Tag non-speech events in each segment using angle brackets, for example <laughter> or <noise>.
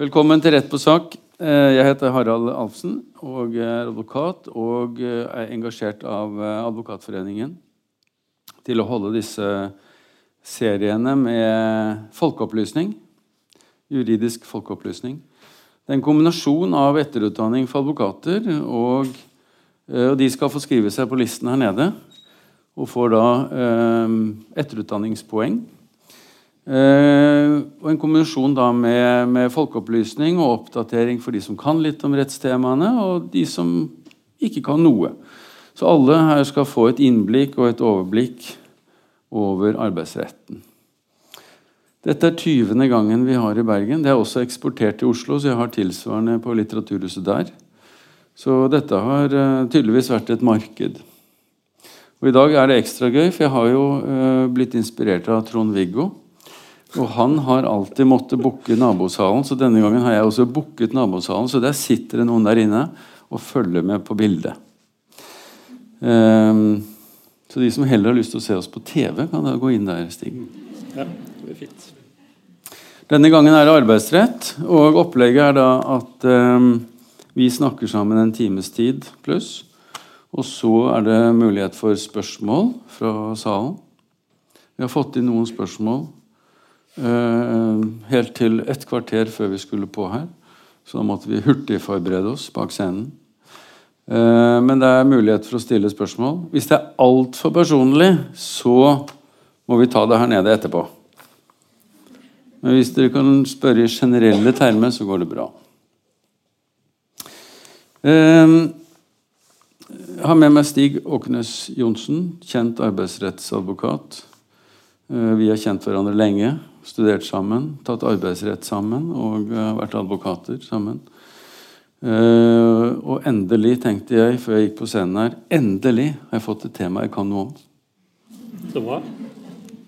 Velkommen til Rett på sak. Eh, Jeg heter Harald Alfsen og er advokat og eh, er engasjert av eh, Advokatforeningen til å holde disse seriene med folkeopplysning. Juridisk folkeopplysning. Det er en kombinasjon av etterutdanning for advokater, og, og de skal få skrive seg på listen her nede. Og får da etterutdanningspoeng. Eh, og en kombinasjon da med, med, folkeopplysning og oppdatering for de som kan litt om rettstemaene, og de som ikke kan noe. Så alle her skal få et innblikk og et overblikk over arbeidsretten. Dette er 20. gangen vi har i Bergen. Det er også eksportert til Oslo, så jeg har tilsvarende på Litteraturhuset der. Så dette har uh, tydeligvis vært et marked. Og I dag er det ekstra gøy, for jeg har jo uh, blitt inspirert av Trond-Viggo. Og han har alltid måttet booke nabosalen, så denne gangen har jeg også booket nabosalen. Så der sitter det noen der inne og følger med på bildet. Um, så de som heller har lyst til å se oss på TV, kan da gå inn der, Stig. Ja, det blir fint. Denne gangen er det arbeidsrett, og opplegget er da at um, vi snakker sammen en times tid pluss. Og så er det mulighet for spørsmål fra salen. Vi har fått inn noen spørsmål helt til et kvarter før vi skulle på her. Så da måtte vi hurtig forberede oss bak scenen. Uh, men det er mulighet for å stille spørsmål. Hvis det er altfor personlig, så må vi ta det her nede etterpå. Men hvis dere kan spørre i generelle termer, så går det bra. Ehm, jeg har med meg Stig Åknes Johnsen, kjent arbeidsrettsadvokat. Eh, vi har kjent hverandre lenge, studert sammen, tatt arbeidsrett sammen og vært advokater sammen. Uh, og endelig, tenkte jeg før jeg gikk på scenen her, endelig har jeg fått et tema jeg kan noe om. Så bra.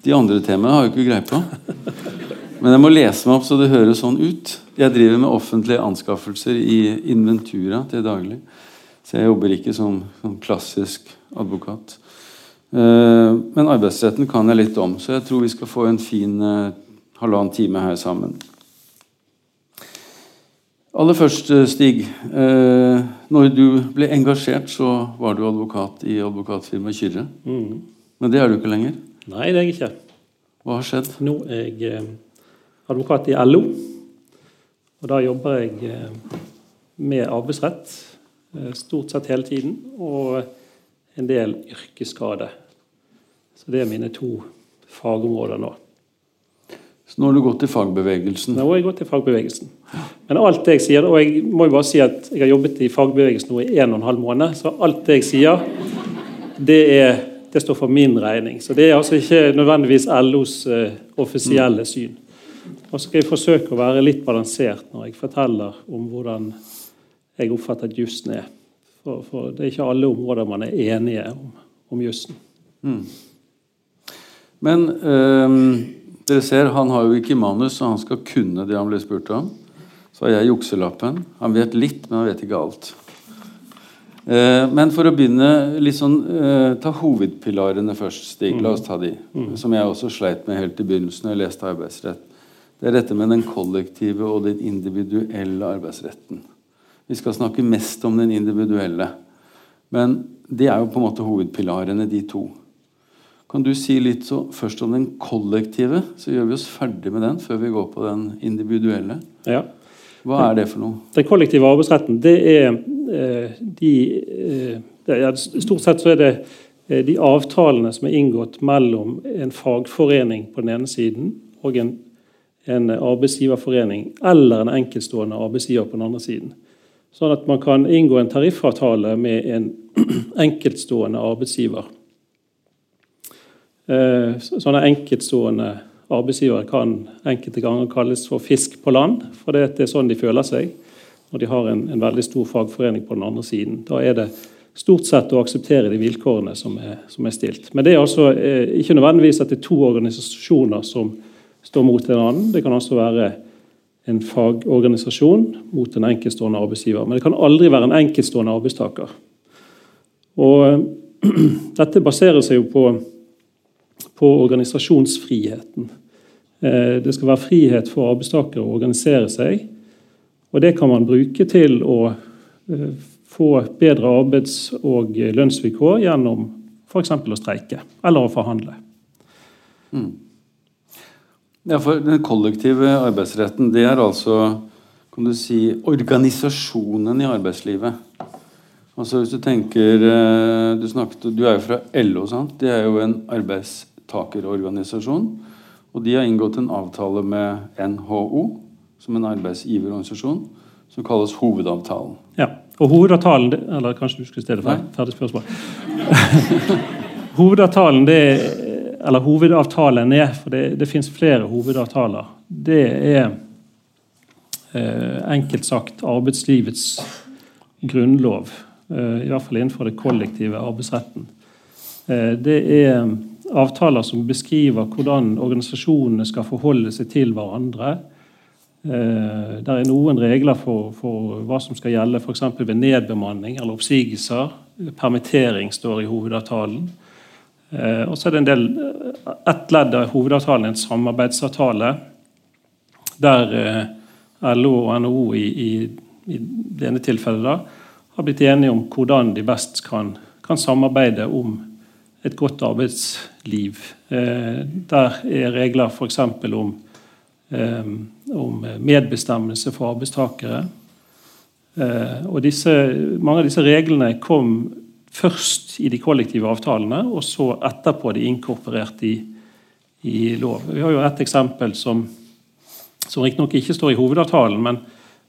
De andre temaene har jeg ikke greie på. Men jeg må lese meg opp så det høres sånn ut. Jeg driver med offentlige anskaffelser i Inventura til daglig. Så jeg jobber ikke som, som klassisk advokat. Uh, men arbeidsretten kan jeg litt om, så jeg tror vi skal få en fin uh, halvannen time her sammen. Aller først, eh, Stig. Uh, når du ble engasjert, så var du advokat i advokatfirmaet Kyrre. Mm. Men det er du ikke lenger? Nei, det er jeg ikke. Hva har skjedd? Nå er jeg advokat i LO. Og da jobber jeg eh, med arbeidsrett eh, stort sett hele tiden, og en del yrkesskade. Så det er mine to fagområder nå. Så nå har du gått til fagbevegelsen? Nå har jeg gått til fagbevegelsen. Men alt det jeg sier, og jeg må jo bare si at jeg har jobbet i fagbevegelsen nå i en og en halv måned, så alt det jeg sier, det, er, det står for min regning. Så det er altså ikke nødvendigvis LOs uh, offisielle syn. Og så skal jeg forsøke å være litt balansert når jeg forteller om hvordan jeg oppfatter at jussen er. For, for, det er ikke alle områder man er enige om, om jussen. Mm. Men øh, dere ser, han har jo ikke manus, så han skal kunne det han ble spurt om. Så har jeg jukselappen. Han vet litt, men han vet ikke alt. Eh, men for å begynne litt sånn, eh, Ta hovedpilarene først, Stig. La oss ta de. Mm. Som jeg også sleit med helt i begynnelsen da jeg leste arbeidsrett. Det er dette med den kollektive og den individuelle arbeidsretten. Vi skal snakke mest om den individuelle. Men det er jo på en måte hovedpilarene, de to. Kan du si litt så, først om den kollektive, så gjør vi oss ferdig med den før vi går på den individuelle? Ja. Hva er det for noe? Den kollektive arbeidsretten, det er eh, de eh, det er, Stort sett så er det eh, de avtalene som er inngått mellom en fagforening på den ene siden og en en arbeidsgiverforening eller en enkeltstående arbeidsgiver på den andre siden. Sånn at man kan inngå en tariffavtale med en <clears throat> enkeltstående arbeidsgiver. Eh, sånne enkeltstående arbeidsgivere kan enkelte ganger kalles for fisk på land. For det er sånn de føler seg når de har en, en veldig stor fagforening på den andre siden. Da er det stort sett å akseptere de vilkårene som er, som er stilt. Men det er altså eh, ikke nødvendigvis at det er to organisasjoner som står mot en annen. Det kan altså være en fagorganisasjon mot en enkeltstående arbeidsgiver. Men det kan aldri være en enkeltstående arbeidstaker. Og <clears throat> Dette baserer seg jo på, på organisasjonsfriheten. Eh, det skal være frihet for arbeidstakere å organisere seg Og det kan man bruke til å eh, få bedre arbeids- og lønnsvilkår gjennom f.eks. å streike eller å forhandle. Mm. Ja, for Den kollektive arbeidsretten det er altså kan du si, organisasjonen i arbeidslivet. Altså hvis Du tenker, eh, du, snakket, du er jo fra LO. sant? Det er jo en arbeidstakerorganisasjon. Og de har inngått en avtale med NHO, som en arbeidsgiverorganisasjon, som kalles Hovedavtalen. Ja, og hovedavtalen Eller kanskje du skulle stille for ferdig spørsmål. <laughs> hovedavtalen det Eller hovedavtalen er, for det, det fins flere hovedavtaler, det er eh, enkelt sagt arbeidslivets grunnlov. Eh, I hvert fall innenfor det kollektive arbeidsretten. Eh, det er avtaler som beskriver hvordan organisasjonene skal forholde seg til hverandre. Eh, det er noen regler for, for hva som skal gjelde f.eks. ved nedbemanning eller oppsigelser. Permittering står i hovedavtalen. Og så er det en del, Ett ledd av hovedavtalen er en samarbeidsavtale der LO og NHO i, i, i det tilfellet da, har blitt enige om hvordan de best kan, kan samarbeide om et godt arbeidsliv. Eh, der er regler f.eks. Om, eh, om medbestemmelse for arbeidstakere. Eh, og disse, mange av disse reglene kom først i de kollektive avtalene, og så etterpå de inkorporert i, i lov. Vi har jo et eksempel som, som riktignok ikke står i hovedavtalen, men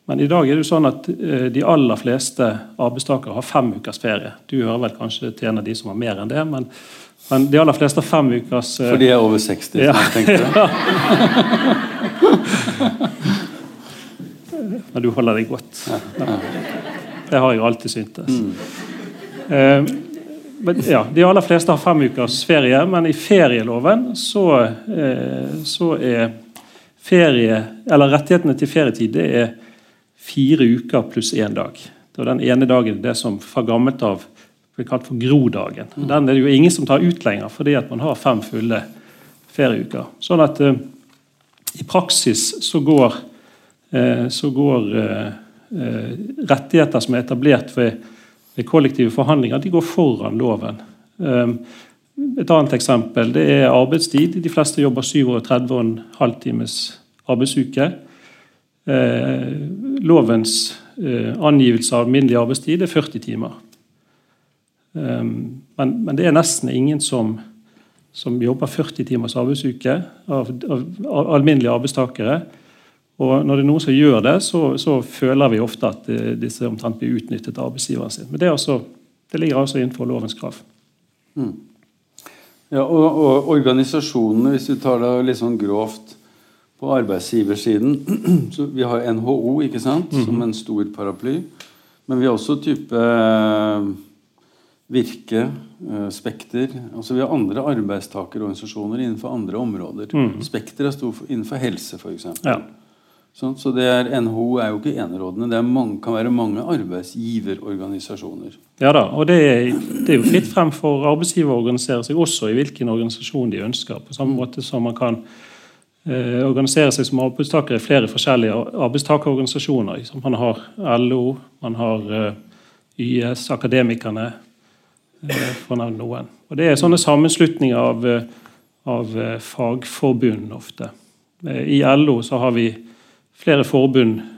men i dag er det jo sånn at eh, de aller fleste arbeidstakere har fem ukers ferie. Du hører vel kanskje til en av de som har mer enn det, men, men de aller fleste har fem ukers uh... For de er over 60, ja. som jeg tenkte? <laughs> men du holder deg godt. Ja. Det har jeg alltid syntes. Mm. Uh, men, ja, de aller fleste har fem ukers ferie, men i ferieloven så, eh, så er ferie, eller rettighetene til ferietid det er fire uker pluss én dag. Det var den ene dagen det som fra gammelt av ble kalt for grodagen. Mm. Den er det jo ingen som tar ut lenger, fordi at man har fem fulle ferieuker. Sånn at uh, i praksis så går, uh, så går uh, rettigheter som er etablert ved, ved, kollektive forhandlinger, de går foran loven. et annet eksempel det er arbeidstid. De fleste jobber 37,5 times arbeidsuke. Eh, lovens eh, angivelse av alminnelig arbeidstid er 40 timer. Eh, men, men, det er nesten ingen som, som jobber 40 timers arbeidsuke av, av, av, alminnelige arbeidstakere. Og når det er noen som gjør det, så, så føler vi ofte at disse omtrent blir utnyttet av arbeidsgiveren sin. Men det, altså, det ligger altså innenfor lovens krav. Mm. Ja, og, og, organisasjonene, hvis du tar det litt sånn grovt på arbeidsgiversiden <clears throat> så Vi har NHO ikke sant, -hmm. som en stor paraply. Men vi har også type eh, Virke, eh, Spekter altså Vi har andre arbeidstakerorganisasjoner innenfor andre områder. Mm. Spekter er stor innenfor helse, f.eks. Ja. Sånn, så det er, NHO er jo ikke enerådende. Det mange, kan være mange arbeidsgiverorganisasjoner. Ja da, og det er, det er jo fritt frem for arbeidsgiver å organisere seg også i hvilken organisasjon de ønsker. På samme måte som man kan organisere seg som arbeidstaker i flere forskjellige arbeidstakerorganisasjoner. Man har LO, man har eh, YS, Akademikerne, eh, for å nevne noen. Og Det er sånne sammenslutninger av, eh, av eh, fagforbund ofte. Eh, I LO så har vi flere forbund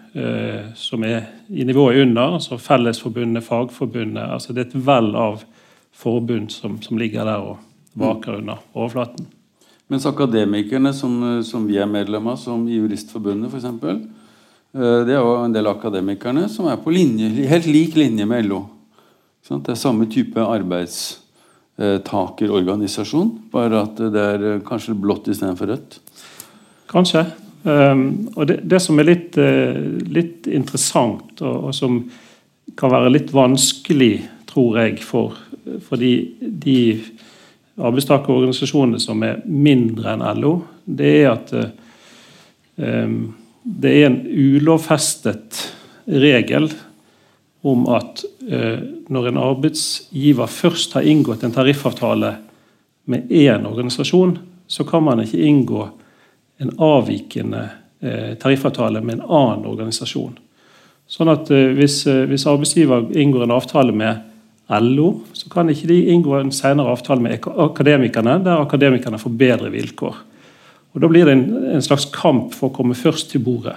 som er i nivået under, altså Fellesforbundet, Fagforbundet. altså Det er et vell av forbund som, som ligger der og vaker under overflaten. Mens akademikerne, som, som vi er medlem av, som i Juristforbundet f.eks., eh, det er jo en del akademikerne som er på linje, helt lik linje med LO. Det er samme type arbeidstakerorganisasjon, bare at det er eh, kanskje blått istedenfor rødt. Kanskje. Um, og det, det, som er litt, litt interessant, og, og, som kan være litt vanskelig, tror jeg, for, for de, de arbeidstakerorganisasjonene som er mindre enn LO, det er at um, det er en ulovfestet regel om at uh, når en arbeidsgiver først har inngått en tariffavtale med én organisasjon, så kan man ikke inngå en avvikende uh, tariffavtale med en annen organisasjon. Sånn at eh, hvis, eh, hvis, arbeidsgiver inngår en avtale med LO, så kan ikke de inngå en senere avtale med akademikerne, der akademikerne får bedre vilkår. Og Da blir det en, slags kamp for å komme først til bordet.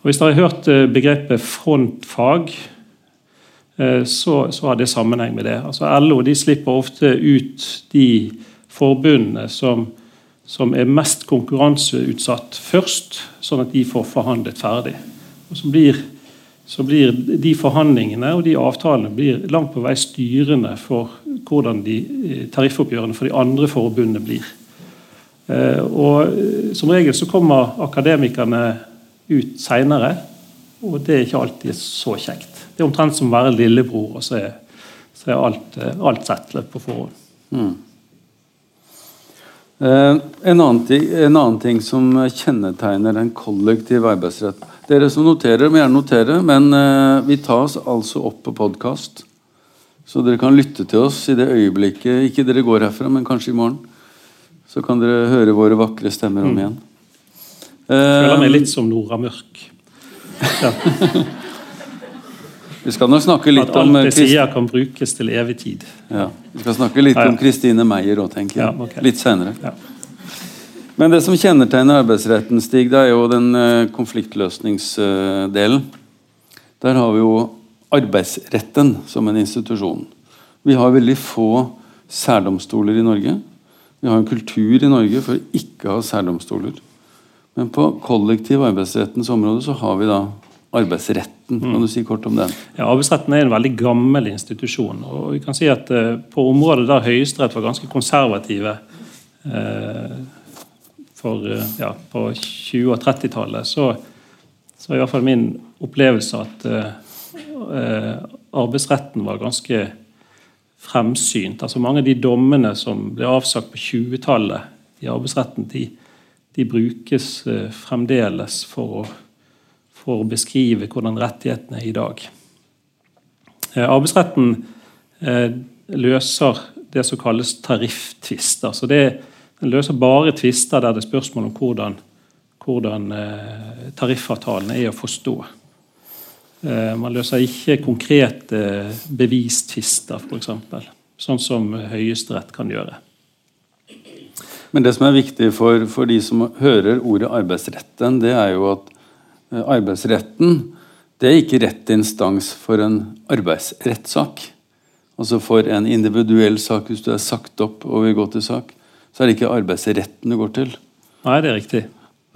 Og Hvis dere har hørt eh, begrepet frontfag, så, så, har det sammenheng med det. Altså LO de slipper ofte ut de forbundene som, som er mest konkurranseutsatt først, sånn at de får forhandlet ferdig. Og så blir, så blir, de forhandlingene og de avtalene blir langt på vei styrende for hvordan de eh, tariffoppgjørene for de andre forbundene blir. Eh, og eh, Som regel så kommer akademikerne ut seinere, og det er ikke alltid så kjekt. Det er omtrent som å være lillebror, og så er, så er alt, alt settlet på forhånd. Mm. En, annen ting, en, annen ting, som kjennetegner en kollektiv arbeidsrett Dere som noterer, må gjerne notere, men eh, vi tas altså opp på podkast. Så dere kan lytte til oss i det øyeblikket Ikke dere går herfra, men kanskje i morgen. Så kan dere høre våre vakre stemmer om mm. igjen. Jeg føler meg litt som Nora Mørk. Ja. <laughs> Vi skal nok snakke litt om At alt det sier kan brukes til evig tid. Ja, Vi skal snakke litt om Kristine Meyer òg, tenker jeg. Okay. Litt senere. Men det som kjennetegner arbeidsretten, Stig, det er jo den uh, konfliktløsningsdelen. Der har vi jo arbeidsretten som en institusjon. Vi har veldig få særdomstoler i Norge. Vi har en kultur i Norge for ikke å ha særdomstoler. Men på kollektiv arbeidsrettens område så har vi da arbeidsretten. Kan du si kort om den? Ja, Arbeidsretten er en veldig gammel institusjon. og vi kan si at uh, På området der Høyesterett var ganske konservative uh, for, uh, ja, på 20- og 30-tallet, så, så er i hvert fall min opplevelse at arbeidsretten var ganske fremsynt. Altså Mange av de dommene som ble avsagt på 20-tallet i arbeidsretten, de, de brukes fremdeles for å for å beskrive hvordan rettighetene er i dag. Uh, arbeidsretten eh, løser det som kalles tarifftvister. Så det, den løser bare tvister der det er spørsmål om hvordan, hvordan eh, tariffavtalene er å forstå. Man løser ikke konkrete bevistvister, f.eks. Sånn som Høyesterett kan gjøre. Men det som er viktig for, for de som hører ordet arbeidsretten, det er jo at Eh, arbeidsretten det er ikke rett instans for en arbeidsrettssak. Altså For en individuell sak, hvis du er sagt opp og vil gå til sak, så er det ikke arbeidsretten du går til. Nei, det er riktig.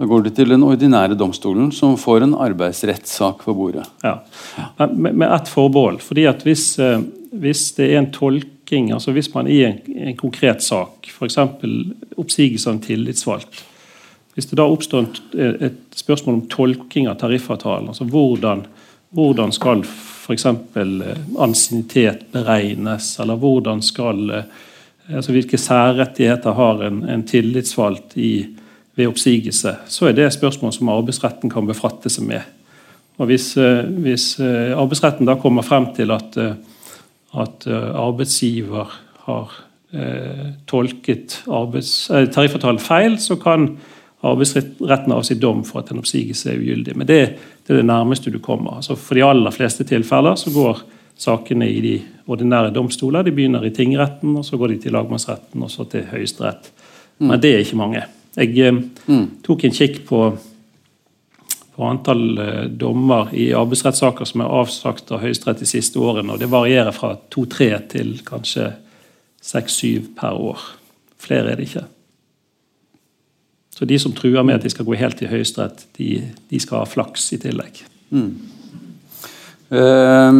Da går du til den ordinære domstolen, som får en arbeidsrettssak på bordet. Ja, Med, med ett forbehold. fordi at hvis, eh, hvis, det er en tolking altså Hvis man i en, en konkret sak, f.eks. oppsigelse av en tillitsvalgt, hvis det da oppstår et spørsmål om tolking av tariffavtalen, altså hvordan, hvordan skal f.eks. Eh, ansiennitet beregnes, eller hvordan skal eh, altså Hvilke særrettigheter har en, en tillitsvalgt i, ved oppsigelse? Så er det et spørsmål som arbeidsretten kan befatte seg med. Og hvis, eh, hvis, arbeidsretten da kommer frem til at, at arbeidsgiver har eh, tolket arbeids, eh, tariffavtalen feil, så kan arbeidsretten avsi dom for at en oppsigelse er ugyldig. Men det, det, er det nærmeste du kommer. Altså for de aller fleste tilfeller så går sakene i de ordinære domstoler. De begynner i tingretten, og så går de til lagmannsretten og så til Høyesterett. Mm. Men det er ikke mange. Jeg eh, mm. tok en kikk på, på antall eh, dommer i arbeidsrettssaker som er avsagt av Høyesterett de siste årene. og Det varierer fra to-tre til kanskje seks-syv per år. Flere er det ikke. Så de som truer med at de skal gå helt til Høyesterett, de, de, skal ha flaks i tillegg. Mm. Uh,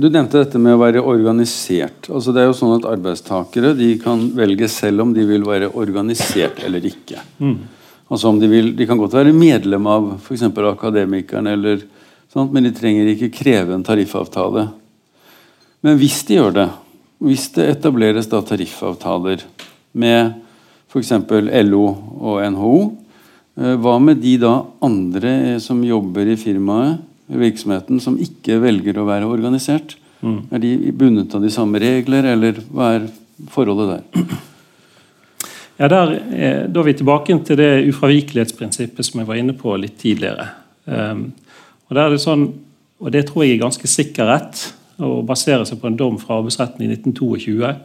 du nevnte dette med å være organisert. Altså det er jo sånn at Arbeidstakere de kan velge selv om de vil være organisert eller ikke. Mm. Altså om De vil, de kan godt være medlem av f.eks. Akademikeren, eller, sånt, men de trenger ikke kreve en tariffavtale. Men hvis de gjør det, hvis det etableres da tariffavtaler med f.eks. LO og NHO. Eh, hva med de da andre eh, som jobber i firmaet, virksomheten, som ikke velger å være organisert? Mm. Er de bundet av de samme regler, eller hva er forholdet der? Ja, der, eh, Da er vi tilbake til det ufravikelighetsprinsippet som jeg var inne på litt tidligere. Um, Og, det er det sånn, og det tror jeg er ganske sikker rett, å basere seg på en dom fra arbeidsretten i 1922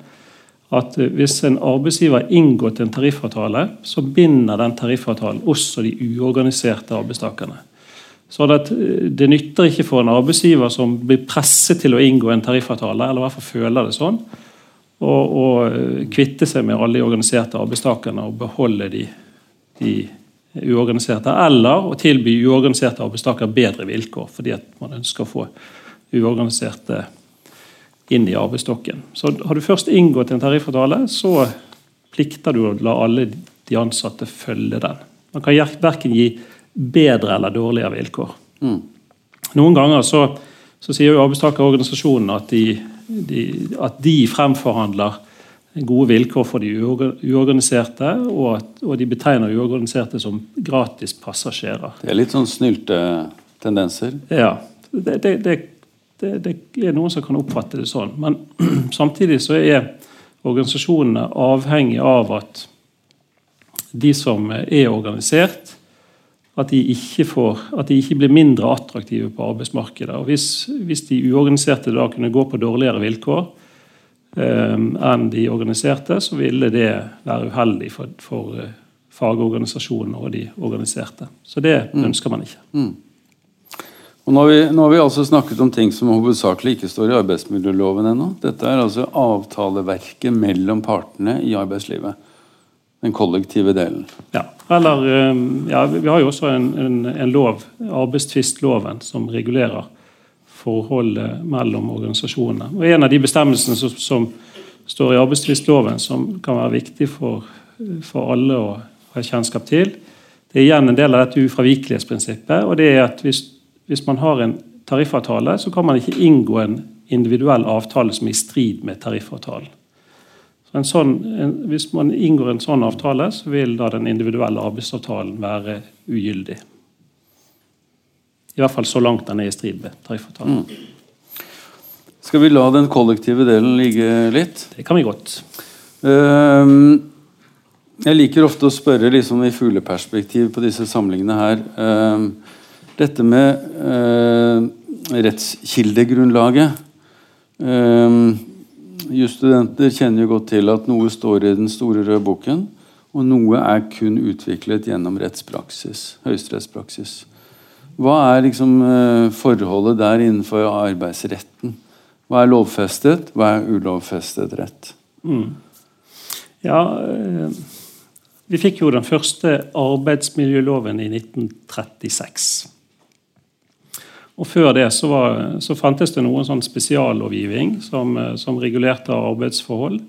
at hvis en arbeidsgiver har inngått en tariffavtale, så binder den tariffavtalen også de uorganiserte arbeidstakerne. Så Det nytter ikke for en arbeidsgiver som blir presset til å inngå en tariffavtale, eller i hvert fall føler det sånn, å kvitte seg med alle de organiserte arbeidstakerne og beholde de, de uorganiserte, eller å tilby uorganiserte arbeidstakere bedre vilkår, fordi at man ønsker å få uorganiserte inn i arbeidsstokken. Så Har du først inngått en tariffavtale, så plikter du å la alle de ansatte følge den. Man kan verken gi bedre eller dårligere vilkår. Mm. Noen ganger så, så sier jo arbeidstakerorganisasjonene at de, de, at de fremforhandler gode vilkår for de uorganiserte, og, at, og de betegner uorganiserte som gratis passasjerer. Det er litt sånn snylte tendenser? Ja. Det, det, det, det, er noen som kan oppfatte det sånn. Men <clears throat> samtidig så er organisasjonene avhengig av at de som er organisert, at de ikke, får, at de ikke blir mindre attraktive på arbeidsmarkedet. Og hvis, hvis de uorganiserte da kunne gå på dårligere vilkår, eh, enn de organiserte, så ville det være uheldig for, for eh, fagorganisasjonene og de organiserte. Så det mm. ønsker man ikke. Mm. Og nå har, vi, nå har, vi, altså snakket om ting som hovedsakelig ikke står i arbeidsmiljøloven ennå. Dette er altså avtaleverket mellom partene i arbeidslivet. Den kollektive delen. Ja, eller ehm, ja, Vi har jo også en, en, en lov, arbeidstvistloven, som regulerer forholdet mellom organisasjonene. Og En av de bestemmelsene som, som står i arbeidstvistloven, som kan være viktig for, for, alle å ha kjennskap til, det er igjen en del av dette ufravikelighetsprinsippet. og det er at hvis, hvis, man har en tariffavtale, så kan man ikke inngå en individuell avtale som er i strid med tariffavtalen. Så sånn, en, hvis man inngår en sånn avtale, så vil da den individuelle arbeidsavtalen være ugyldig. I hvert fall så langt den er i strid med tariffavtalen. Mm. Skal vi la den kollektive delen ligge litt? Det kan vi godt. Uh, jeg liker ofte å spørre liksom i fugleperspektiv på disse samlingene her. Uh, dette med uh, rettskildegrunnlaget. Uh, Jusstudenter kjenner jo godt til at noe står i den store røde boken, og noe er kun utviklet gjennom rettspraksis, høyesterettspraksis. Hva er liksom eh, forholdet der innenfor arbeidsretten? Hva er lovfestet, hva er ulovfestet rett? Mm. Ja, eh, vi fikk jo den første arbeidsmiljøloven i 1936. Og Før det så, var, så fantes det noen sånn spesiallovgivning som, eh, som, regulerte arbeidsforhold.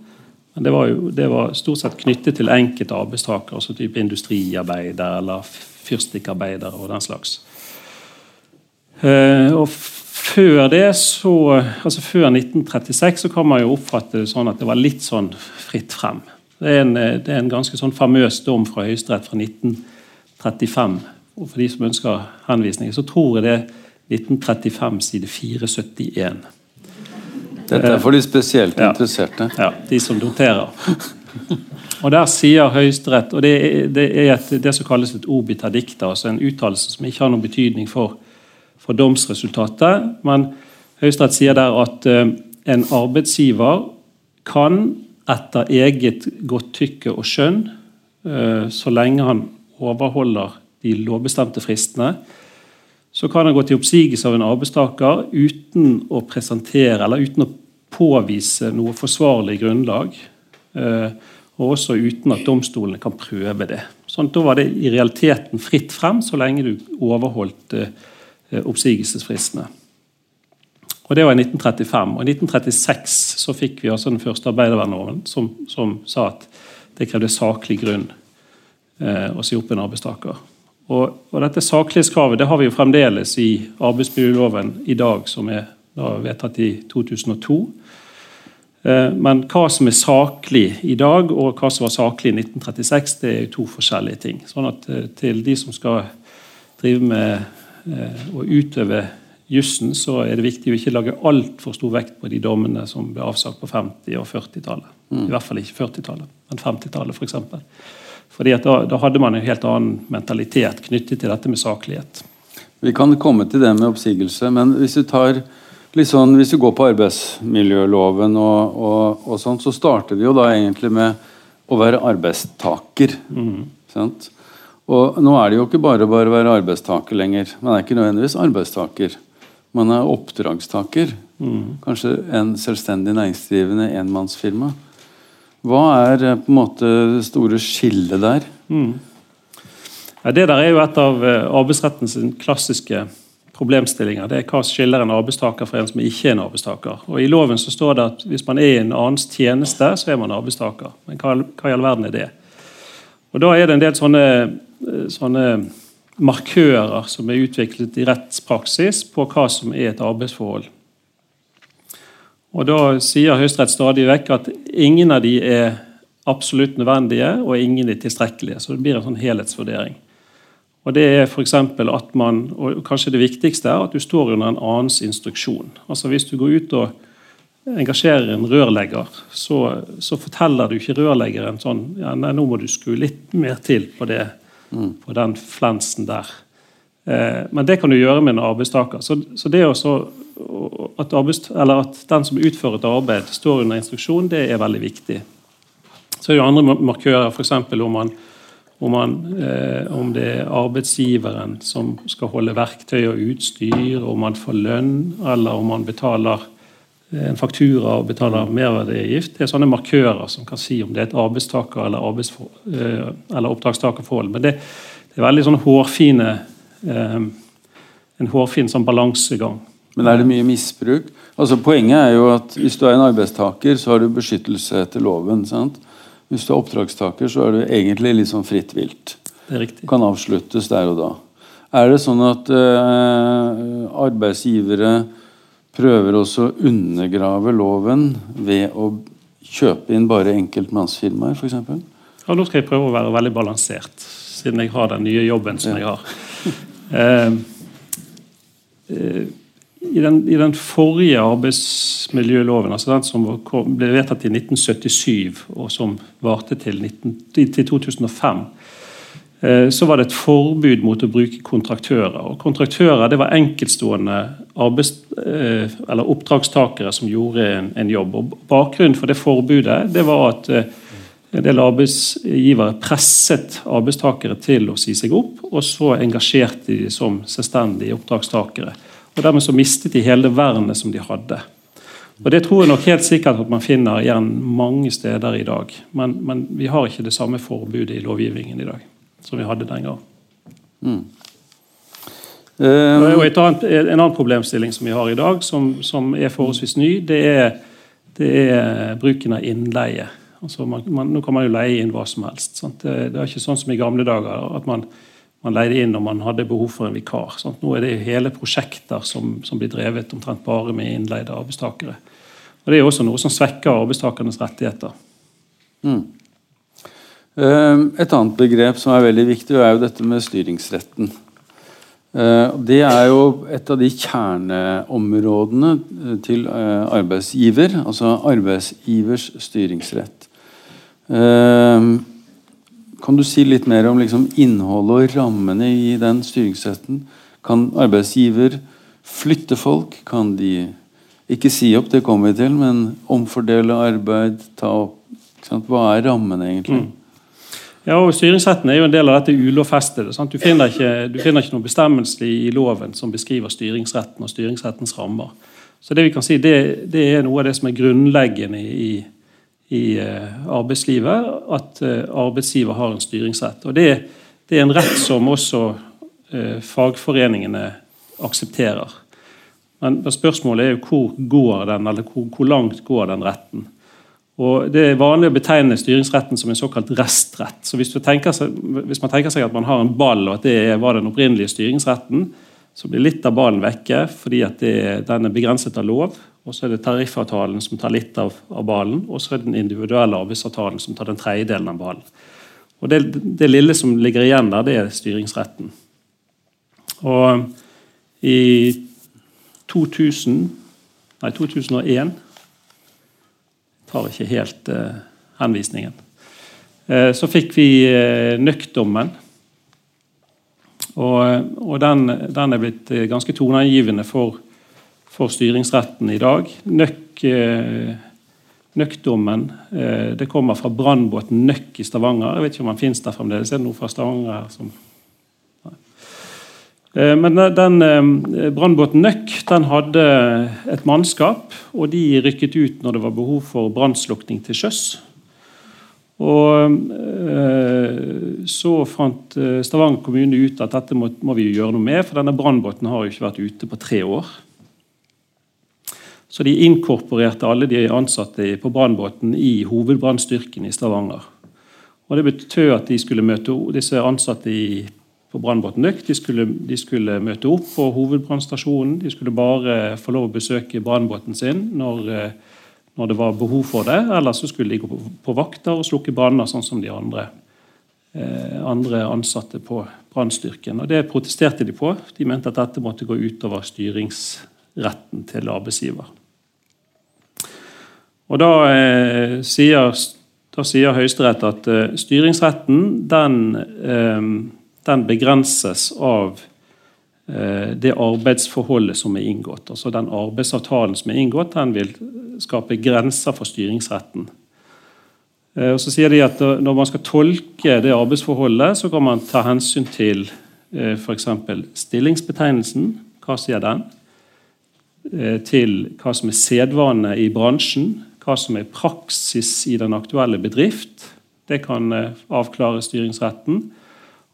Men det var, jo, det var stort sett knyttet til enkelte arbeidstakere, altså type industriarbeidere eller fyrstikkarbeidere og den slags. Eh, og før det, så, altså før 1936, så kan man jo oppfatte det sånn at det var litt sånn fritt frem. Det er en, eh, det er en ganske sånn famøs dom fra Høyesterett fra 1935. Og for de som ønsker henvisninger, så tror jeg det er 1935 side 471. Dette er for de spesielt interesserte. Ja, ja de som noterer. Og Der sier Høyesterett, og det er, det er et, det som kalles et obita dicta, altså en uttalelse som ikke har noen betydning for for domsresultatet. Men Høyesterett sier der at uh, en arbeidsgiver kan etter eget godtykke og skjønn, uh, så lenge han overholder de lovbestemte fristene, så kan han gå til oppsigelse av en arbeidstaker uten å presentere eller uten å påvise noe forsvarlig grunnlag. Eh, og også uten at domstolene kan prøve det. Sånn, da var det i realiteten fritt frem så lenge du overholdt Eh, oppsigelsesfristene. Og Det var i 1935. Og I 1936 så fikk vi altså den første arbeidervernloven som, som, sa at det krevde saklig grunn eh, å si opp en arbeidstaker. Og, og Dette saklighetskravet det har vi jo fremdeles i arbeidsmiljøloven i dag, som er vedtatt i 2002. Eh, men hva som er saklig i dag, og hva som var saklig i 1936, det er jo to forskjellige ting. Sånn at eh, Til de som skal drive med Eh, å utøve jussen, så er det viktig å ikke lage altfor stor vekt på de dommene som ble avsagt på 50- og 40-tallet. Mm. I hvert fall ikke 40-tallet, men 50-tallet f.eks. For Fordi da, da, hadde man en helt annen mentalitet knyttet til dette med saklighet. Vi kan komme til det med oppsigelse, men hvis du tar sånn, hvis du går på arbeidsmiljøloven og, og, og sånn, så starter vi jo da egentlig med å være arbeidstaker. sant? Og nå er det jo ikke bare bare å være arbeidstaker lenger. Man er ikke nødvendigvis arbeidstaker. Man er oppdragstaker. Kanskje en selvstendig næringsdrivende enmannsfirma. Hva er eh, på en måte det store skillet der? Ja, det der er jo et av eh, arbeidsrettens klassiske problemstillinger. Det er hva skiller en arbeidstaker fra en som ikke er en arbeidstaker. Og I loven så står det at hvis man er i en annens tjeneste, så er man arbeidstaker. Men hva i all verden er det? Og Da er det en del sånne, eh, sånne markører som er utviklet i rettspraksis på hva som er et arbeidsforhold. Og Da sier Høyesterett stadig vekk at ingen av de er absolutt nødvendige, og ingen er tilstrekkelige. Så det blir en sånn helhetsvurdering. Og det er for at man, og kanskje det viktigste er at du står under en annens instruksjon. Altså Hvis du går ut og engasjerer en rørlegger, så, så forteller du ikke rørleggeren sånn ja, nei, nå må du skru litt mer til på, det, mm. på den flensen der. Eh, men det kan du gjøre med en arbeidstaker. Så, så det også, at, at, den som utfører et arbeid, står under instruksjon, det er veldig viktig. Så er det jo andre markører, f.eks. om om, man, eh, om, det er arbeidsgiveren som skal holde verktøy og utstyr, om man får lønn, eller om man betaler eh, en faktura og betaler merverdiavgift. Det er sånne markører som kan si om det er et arbeidstaker- eller, eh, eller oppdragstakerforhold. Men det, det, er veldig sånn hårfine eh, en hårfin sånn balansegang. Men er det mye misbruk? Altså Poenget er jo at hvis du er en arbeidstaker, så har du beskyttelse etter loven. sant? Hvis du er oppdragstaker, så er du egentlig litt sånn fritt vilt. Det er riktig. Kan avsluttes der og da. Er det sånn at uh, arbeidsgivere prøver også å undergrave loven ved å kjøpe inn bare enkeltmannsfirmaer, f.eks.? Ja, nå skal jeg prøve å være veldig balansert, siden jeg har den nye jobben som ja. jeg har. uh, <laughs> den, i den, forrige arbeidsmiljøloven, altså den som ble vedtatt i 1977 og som varte til, 19, til 2005, eh, så var det et forbud mot å bruke kontraktører. Og kontraktører det var enkeltstående arbeids, eller oppdragstakere som gjorde en, en, jobb. Og Bakgrunnen for det forbudet det var at eh, en del arbeidsgivere presset arbeidstakere til å si seg opp, og så engasjerte de som selvstendige oppdragstakere. Og Dermed så mistet de hele vernet som de hadde. Og Det tror jeg nok helt sikkert at man finner igjen mange steder i dag. Men, men vi har ikke det samme forbudet i lovgivningen i dag som vi hadde den gang. Mm. Uh, annet, En annen problemstilling som vi har i dag, som, som er forholdsvis ny, det er, det er bruken av innleie. Altså man, man, nå kan man jo leie inn hva som helst. Det, det, er ikke sånn som i gamle dager. at man man leide inn når man hadde behov for en vikar. Sant? Nå er det hele prosjekter som, som, blir drevet omtrent bare med innleide arbeidstakere. Og Det er også noe som svekker arbeidstakernes rettigheter. Mm. Ehm, et annet begrep som er veldig viktig, er jo dette med styringsretten. Ehm, det er jo et av de kjerneområdene eh, til eh, arbeidsgiver, altså arbeidsgivers styringsrett. Kan du si litt mer om liksom, innholdet og rammene i den styringsretten? Kan arbeidsgiver flytte folk? Kan de ikke si opp, det kommer vi til, men omfordele arbeid? ta opp, Hva er rammene, egentlig? Mm. Ja, og Styringsretten er jo en del av dette ulovfestede. Du du finner ikke noen bestemmelse i loven som beskriver styringsretten og styringsrettens rammer. Så det vi kan si, det, det er noe av det som er grunnleggende i, i eh, arbeidslivet at eh, arbeidsgiver har en styringsrett. Og det, det er en rett som også eh, fagforeningene aksepterer. Men spørsmålet er jo hvor går den, eller hvor, hvor langt går den retten? Og Det er vanlig å betegne styringsretten som en såkalt restrett. Så hvis, seg, hvis, man tenker seg at man har en ball, og at det var den opprinnelige styringsretten, så blir litt av ballen vekke fordi det, den er begrenset av lov. Og så er det tariffavtalen som tar litt av, av ballen, og så er det den individuelle arbeidsavtalen som tar den tredjedelen av ballen. Og det, det, lille som ligger igjen der, det er styringsretten. Og i 2000, nei, 2001 jeg tar ikke helt uh, henvisningen. Uh, så fikk vi uh, nøktdommen Og, og den, den, er blitt ganske toneangivende for, for styringsretten i dag. Nøkk, Nøkkdommen det kommer fra brannbåten Nøkk i Stavanger. Jeg vet ikke om den finnes der fremdeles. Er det noe fra Stavanger her som Eh, men den eh, brannbåten Nøkk den hadde et mannskap, og de rykket ut når det var behov for brannslukking til sjøs. Og eh, Så fant Stavanger kommune ut at dette må, må vi gjøre noe med, for denne brannbåten har jo ikke vært ute på tre år. Så de inkorporerte alle de ansatte på brannbåten i hovedbrannstyrken i Stavanger. Og Det betød at de skulle møte disse ansatte i på brannbåten Nøk. De skulle, de skulle, møte opp på hovedbrannstasjonen. De skulle bare få lov å besøke brannbåten sin når, eh, når, det var behov for det. Eller så skulle de gå på, vakter og slukke branner, sånn som de andre, eh, andre ansatte på brannstyrken. Det protesterte de på. De mente at dette måtte gå utover styringsretten til arbeidsgiver. Og Da eh, sier, da sier Høyesterett at eh, styringsretten den eh, den begrenses av det arbeidsforholdet som er inngått. Altså Den arbeidsavtalen som er inngått, den vil skape grenser for styringsretten. Eh, og så sier de at Når man skal tolke det arbeidsforholdet, så kan man ta hensyn til eh, f.eks. stillingsbetegnelsen. Hva sier den? Til hva som er sedvane i bransjen. Hva som er praksis i den aktuelle bedrift. Det kan avklare styringsretten.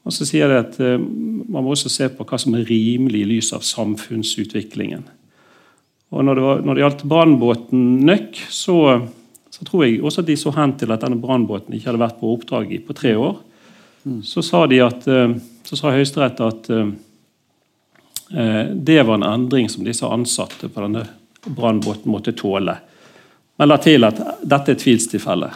Og så sier det at uh, Man må også se på hva som er rimelig i lys av samfunnsutviklingen. Og Når det, var, når det gjaldt brannbåten Nøkk, så, så, tror jeg også at de så hen til at denne brannbåten ikke hadde vært på oppdrag i på tre år. Mm. Så sa de at, så sa Høyesterett at uh, det var en endring som disse ansatte på denne brannbåten måtte tåle. Men la til at dette er tvilstilfelle.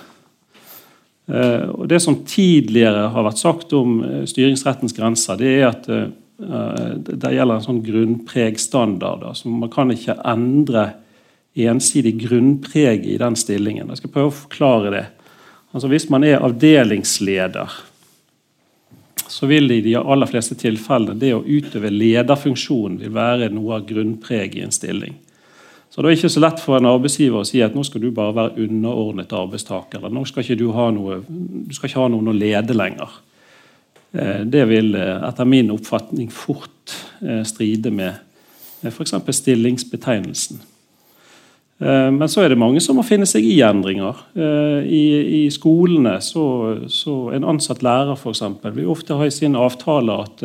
Eh, og Det som tidligere har vært sagt om eh, styringsrettens grenser, det er at eh, det gjelder en sånn grunnpregstandard. Altså man kan ikke endre ensidig grunnpreg i den stillingen. Jeg skal prøve å forklare det. Altså Hvis man er avdelingsleder, så vil det i de aller fleste tilfellene det å utøve lederfunksjonen vil være noe av grunnpreg i en stilling. Så Det er ikke så lett for en arbeidsgiver å si at nå skal du bare være underordnet arbeidstaker. eller nå skal ikke Du ha noe, du skal ikke ha noen å lede lenger. Eh, det vil eh, etter min oppfatning fort eh, stride med f.eks. stillingsbetegnelsen. Men så er det mange som må finne seg i endringer. I, i skolene så, så En ansatt lærer for eksempel, vil ofte ha i sin avtale at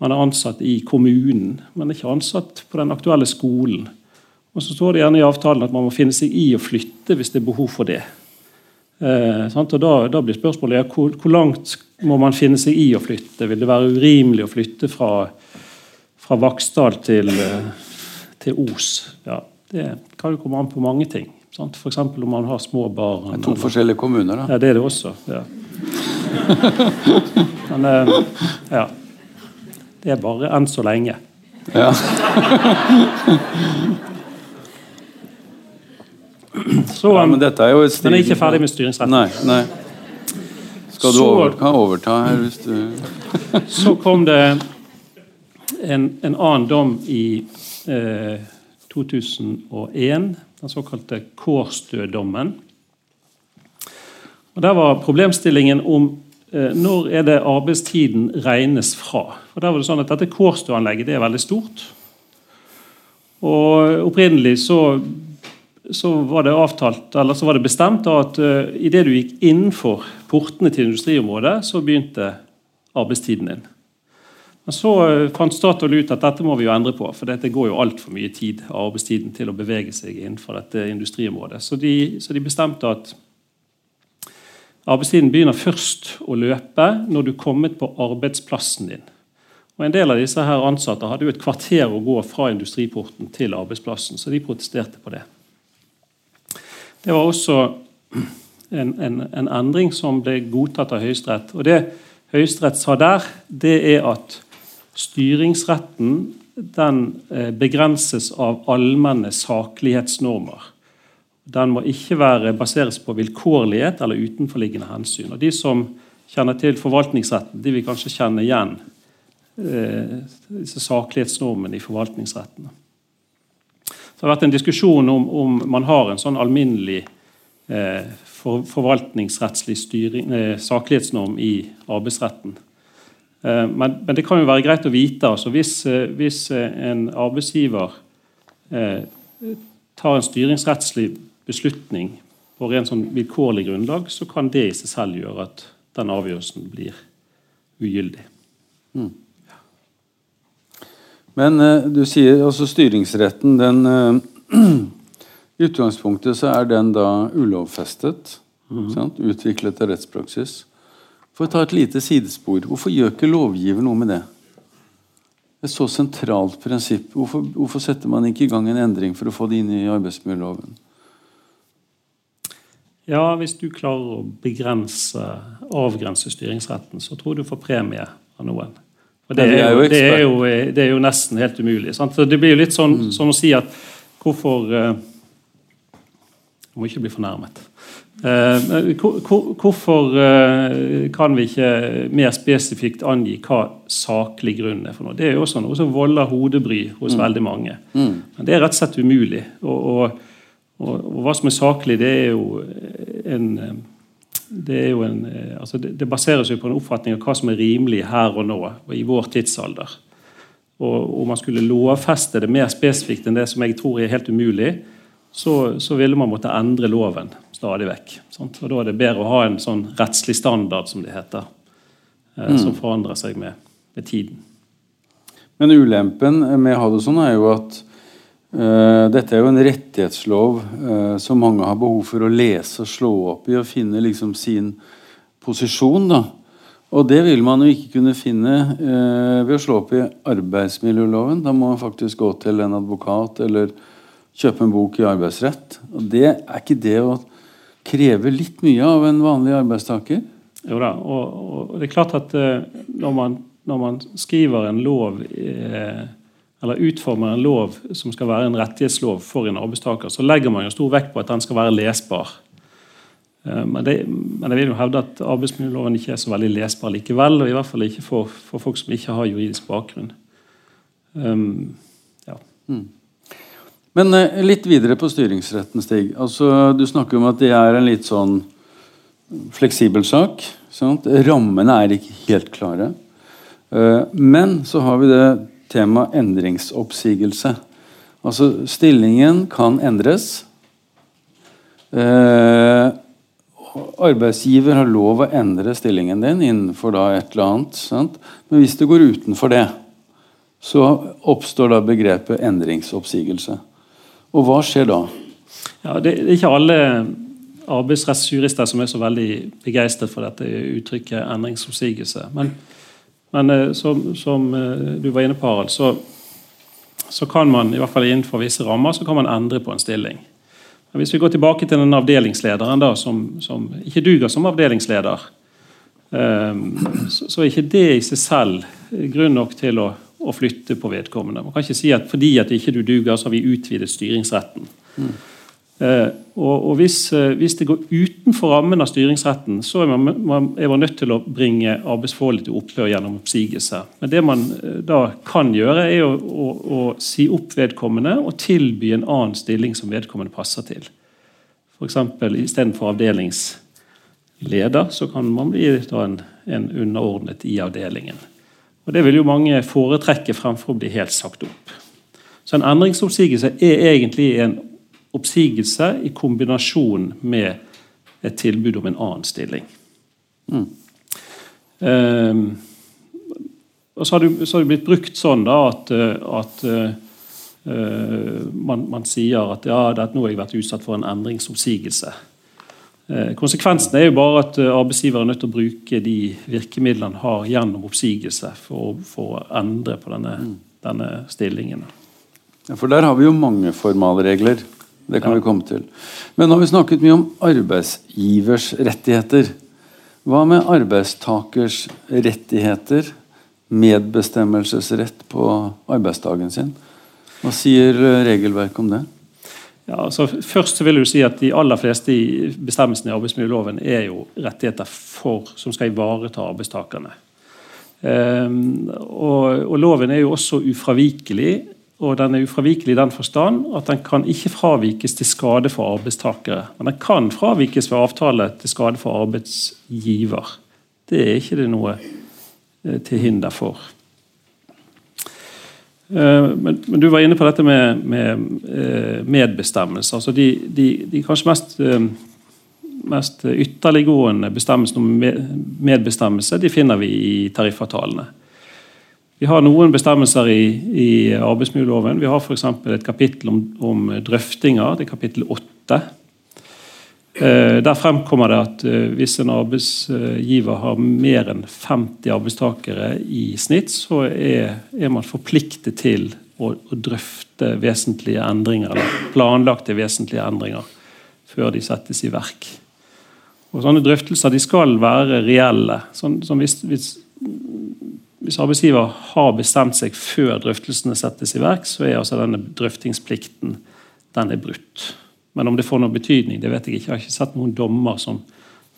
man er ansatt i kommunen, men ikke ansatt på den aktuelle skolen. Og så står det gjerne i avtalen at man må finne seg i å flytte hvis det er behov for det. Eh, og da, da, blir spørsmålet ja, hvor, hvor, langt må man finne seg i å flytte? Vil det være urimelig å flytte fra, fra Vaksdal til, eh, til, Os? Ja, det kan jo komme an på mange ting. F.eks. om man har små barn. Det er to forskjellige kommuner, da. Ja, det er det også. Ja. <laughs> Men eh, ja. Det er bare enn så lenge. Ja. <laughs> <clears throat> Så, ja, men dette er jo et Men er ikke ferdig med styringsretten. Nei, nei. Skal du så, over, overta her hvis du <laughs> Så kom det en, en annen dom i eh, 2001, den såkalte Kårstø-dommen. Og Der var problemstillingen om eh, når er det arbeidstiden regnes fra. Og der var det sånn at Dette Kårstø-anlegget det er veldig stort. Og Opprinnelig så så var det avtalt, eller så var det bestemt at uh, eh, idet du gikk innenfor portene til industriområdet, så begynte arbeidstiden din. Men Så uh, fant Statoil ut at dette må vi jo endre på, for dette går jo altfor mye tid av arbeidstiden til å bevege seg innenfor dette industriområdet. Så de, så de bestemte at arbeidstiden begynner først å løpe når du kommet på arbeidsplassen din. Og En del av disse her ansatte hadde jo et kvarter å gå fra industriporten til arbeidsplassen, så de protesterte på det. Det var også en, en, en endring som ble godtatt av Høyesterett. Og Det Høyesterett sa der, det er at styringsretten den eh, begrenses av allmenne saklighetsnormer. Den må ikke være, baseres på vilkårlighet eller utenforliggende hensyn. Og De som kjenner til forvaltningsretten, de vil kanskje kjenne igjen eh, disse saklighetsnormene i forvaltningsretten. Det har vært en diskusjon om, om man har en sånn alminnelig eh, for, forvaltningsrettslig styring, eh, saklighetsnorm i arbeidsretten. Eh, men, men, det kan jo være greit å vite. altså Hvis, eh, hvis en arbeidsgiver tar en styringsrettslig beslutning på rent sånn vilkårlig grunnlag, så kan det i seg selv gjøre at den avgjørelsen blir ugyldig. Mm. Men uh, du sier altså styringsretten den uh, <clears throat> I utgangspunktet så er den da ulovfestet. Mm. Utviklet til rettspraksis. For å ta et lite sidespor, hvorfor gjør ikke lovgiver noe med det? Et så sentralt prinsipp. Hvorfor, hvorfor setter man ikke i gang en endring for å få det inn i arbeidsmiljøloven? Ja, hvis du klarer å begrense, avgrense styringsretten, så tror du får premie av noen. Og det, er jo, det, er jo, det er jo nesten helt umulig. Sant? Det blir jo litt sånn mm. som å si at hvorfor uh, Jeg må ikke bli fornærmet. Uh, hvorfor uh, kan vi ikke mer spesifikt angi hva saklig grunn er for noe? Det er jo også noe som volder hodebry hos mm. veldig mange. Mm. Men det er rett og slett umulig. Og, og, og, og, hva som er saklig, det er jo en det, en, eh, altså det, det, baseres jo på en oppfatning av hva som er rimelig her og nå, og i vår tidsalder. Og Om man skulle lovfeste det mer spesifikt enn det som jeg tror er helt umulig, så, så ville man måtte endre loven stadig vekk. Sant? Og Da er det bedre å ha en sånn rettslig standard, som det heter, eh, mm. som forandrer seg med, med, tiden. Men ulempen med å ha det sånn er jo at dette er jo en rettighetslov uh, som mange har behov for å lese og slå opp i og finne liksom sin posisjon. da. Og det vil man jo ikke kunne finne uh, ved å slå opp i arbeidsmiljøloven. Da må man faktisk gå til en advokat eller kjøpe en bok i arbeidsrett. Og det Er ikke det å kreve litt mye av en vanlig arbeidstaker? Jo da, og, og det er klart at når man, når, man, skriver en lov eh, eller utformer en lov som skal være en rettighetslov for en arbeidstaker, så legger man jo stor vekt på at den skal være lesbar. Eh, men, det, men jeg vil jo hevde at arbeidsmiljøloven ikke er så veldig lesbar likevel. Og i hvert fall ikke for, for folk som ikke har juridisk bakgrunn. Um, ja. mm. Men uh, litt videre på styringsretten, Stig. Altså, du snakker om at det er en litt sånn fleksibel sak. Sant? Rammene er ikke helt klare. Uh, men så har vi det tema endringsoppsigelse. Altså stillingen kan endres. Eh, arbeidsgiver har lov å endre stillingen din innenfor da et eller annet. Sant? Men hvis det går utenfor det, så oppstår da begrepet endringsoppsigelse. Og hva skjer da? Ja, det er ikke alle arbeidsrettsjurister som er så veldig begeistret for dette uttrykket endringsoppsigelse. Men men eh, som, som, eh, du var inne på, Harald, så, så, kan man i hvert fall innenfor visse rammer så kan man endre på en stilling. Men hvis vi går tilbake til den avdelingslederen da, som, som ikke duger som avdelingsleder, um, så, så, er ikke det i seg selv grunn nok til å, å, flytte på vedkommende. Man kan ikke si at fordi at ikke du duger, så har vi utvidet styringsretten. Mm. Eh, og, og hvis, eh, hvis, det går utenfor rammen av styringsretten, så er man, man, er man nødt til å bringe arbeidsforholdet til opphør gjennom oppsigelse. Men det man eh, da kan gjøre, er å, å, å si opp vedkommende og tilby en annen stilling som vedkommende passer til. F.eks. istedenfor avdelingsleder, så kan man bli en, en underordnet i avdelingen. Og Det vil jo mange foretrekke fremfor å bli helt sagt opp. Så en endringsoppsigelse er egentlig en oppsigelse i kombinasjon med et tilbud om en annen stilling. Mm. Um, og så har, det, så har, det, blitt brukt sånn da, at, at uh, man, man, sier at ja, det, nå har jeg vært utsatt for en endringsoppsigelse. Uh, konsekvensen er jo bare at arbeidsgiver er nødt til å bruke de virkemidlene han har gjennom oppsigelse for, for å endre på denne, mm. denne stillingen. Ja, for der har vi jo mange formalregler. Det kan ja. vi komme til. Men nå har vi snakket mye om arbeidsgivers rettigheter. Hva med arbeidstakers rettigheter? Medbestemmelsesrett på arbeidsdagen sin? Hva sier regelverket om det? Ja, altså først vil jeg si at De aller fleste bestemmelsene i arbeidsmiljøloven er jo rettigheter for, som skal ivareta arbeidstakerne. Um, og, og, loven er jo også ufravikelig. Og den er ufravikelig i den forstand at den kan ikke fravikes til skade for arbeidstakere. Men den kan fravikes ved avtale til skade for arbeidsgiver. Det er ikke det noe eh, til hinder for. Eh, men, men, du var inne på dette med, med eh, medbestemmelse. Altså de, de, de, kanskje mest, mest ytterliggående bestemmelsene om medbestemmelse de finner vi i tariffavtalene. Vi har noen bestemmelser i, i arbeidsmiljøloven. Vi har f.eks. et kapittel om, om, drøftinger. Det er kapittel 8. Eh, der fremkommer det at eh, hvis en arbeidsgiver har mer enn 50 arbeidstakere i snitt, så er, er man forpliktet til å, å, drøfte vesentlige endringer, eller planlagte vesentlige endringer, før de settes i verk. Og Sånne drøftelser de skal være reelle. Sånn, som hvis, hvis, hvis, arbeidsgiver har bestemt seg før drøftelsene settes i verk, så er altså denne drøftingsplikten den er brutt. Men om det får noen betydning, det vet jeg ikke. Jeg har ikke sett noen dommer som,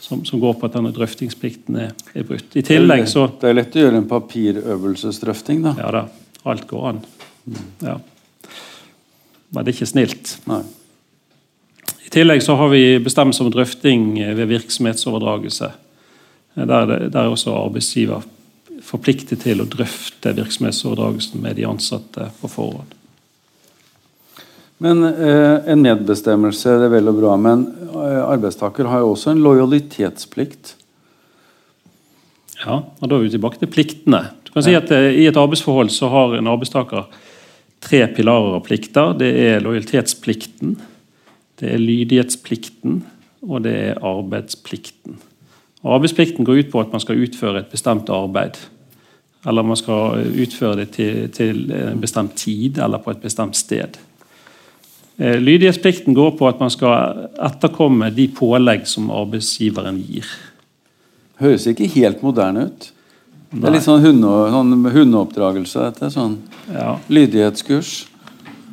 som, som går på at denne drøftingsplikten er, er, brutt. I tillegg så Det er lett å gjøre en papirøvelsesdrøfting, da. Ja da. Alt går an. Ja. Men det er ikke snilt. Nei. I tillegg så har vi bestemmelser om drøfting ved virksomhetsoverdragelse. Der, der er også arbeidsgiver forpliktet til å drøfte virksomhetsoverdragelsen med de ansatte på forhånd. Men eh, En medbestemmelse det er vel og bra, men eh, arbeidstaker har jo også en lojalitetsplikt. Ja, og Da er vi tilbake til pliktene. Du kan si at eh, I et arbeidsforhold så har en arbeidstaker tre pilarer av plikter. Det er lojalitetsplikten, det er lydighetsplikten og det er arbeidsplikten. Og arbeidsplikten går ut på at man skal utføre et bestemt arbeid. Eller man skal utføre det til, til en bestemt tid eller på et bestemt sted. Eh, lydighetsplikten går på at man skal etterkomme de pålegg som arbeidsgiveren gir. Høres ikke helt moderne ut. Det er litt sånn, hunde, sånn hundeoppdragelse. dette, sånn ja. Lydighetskurs.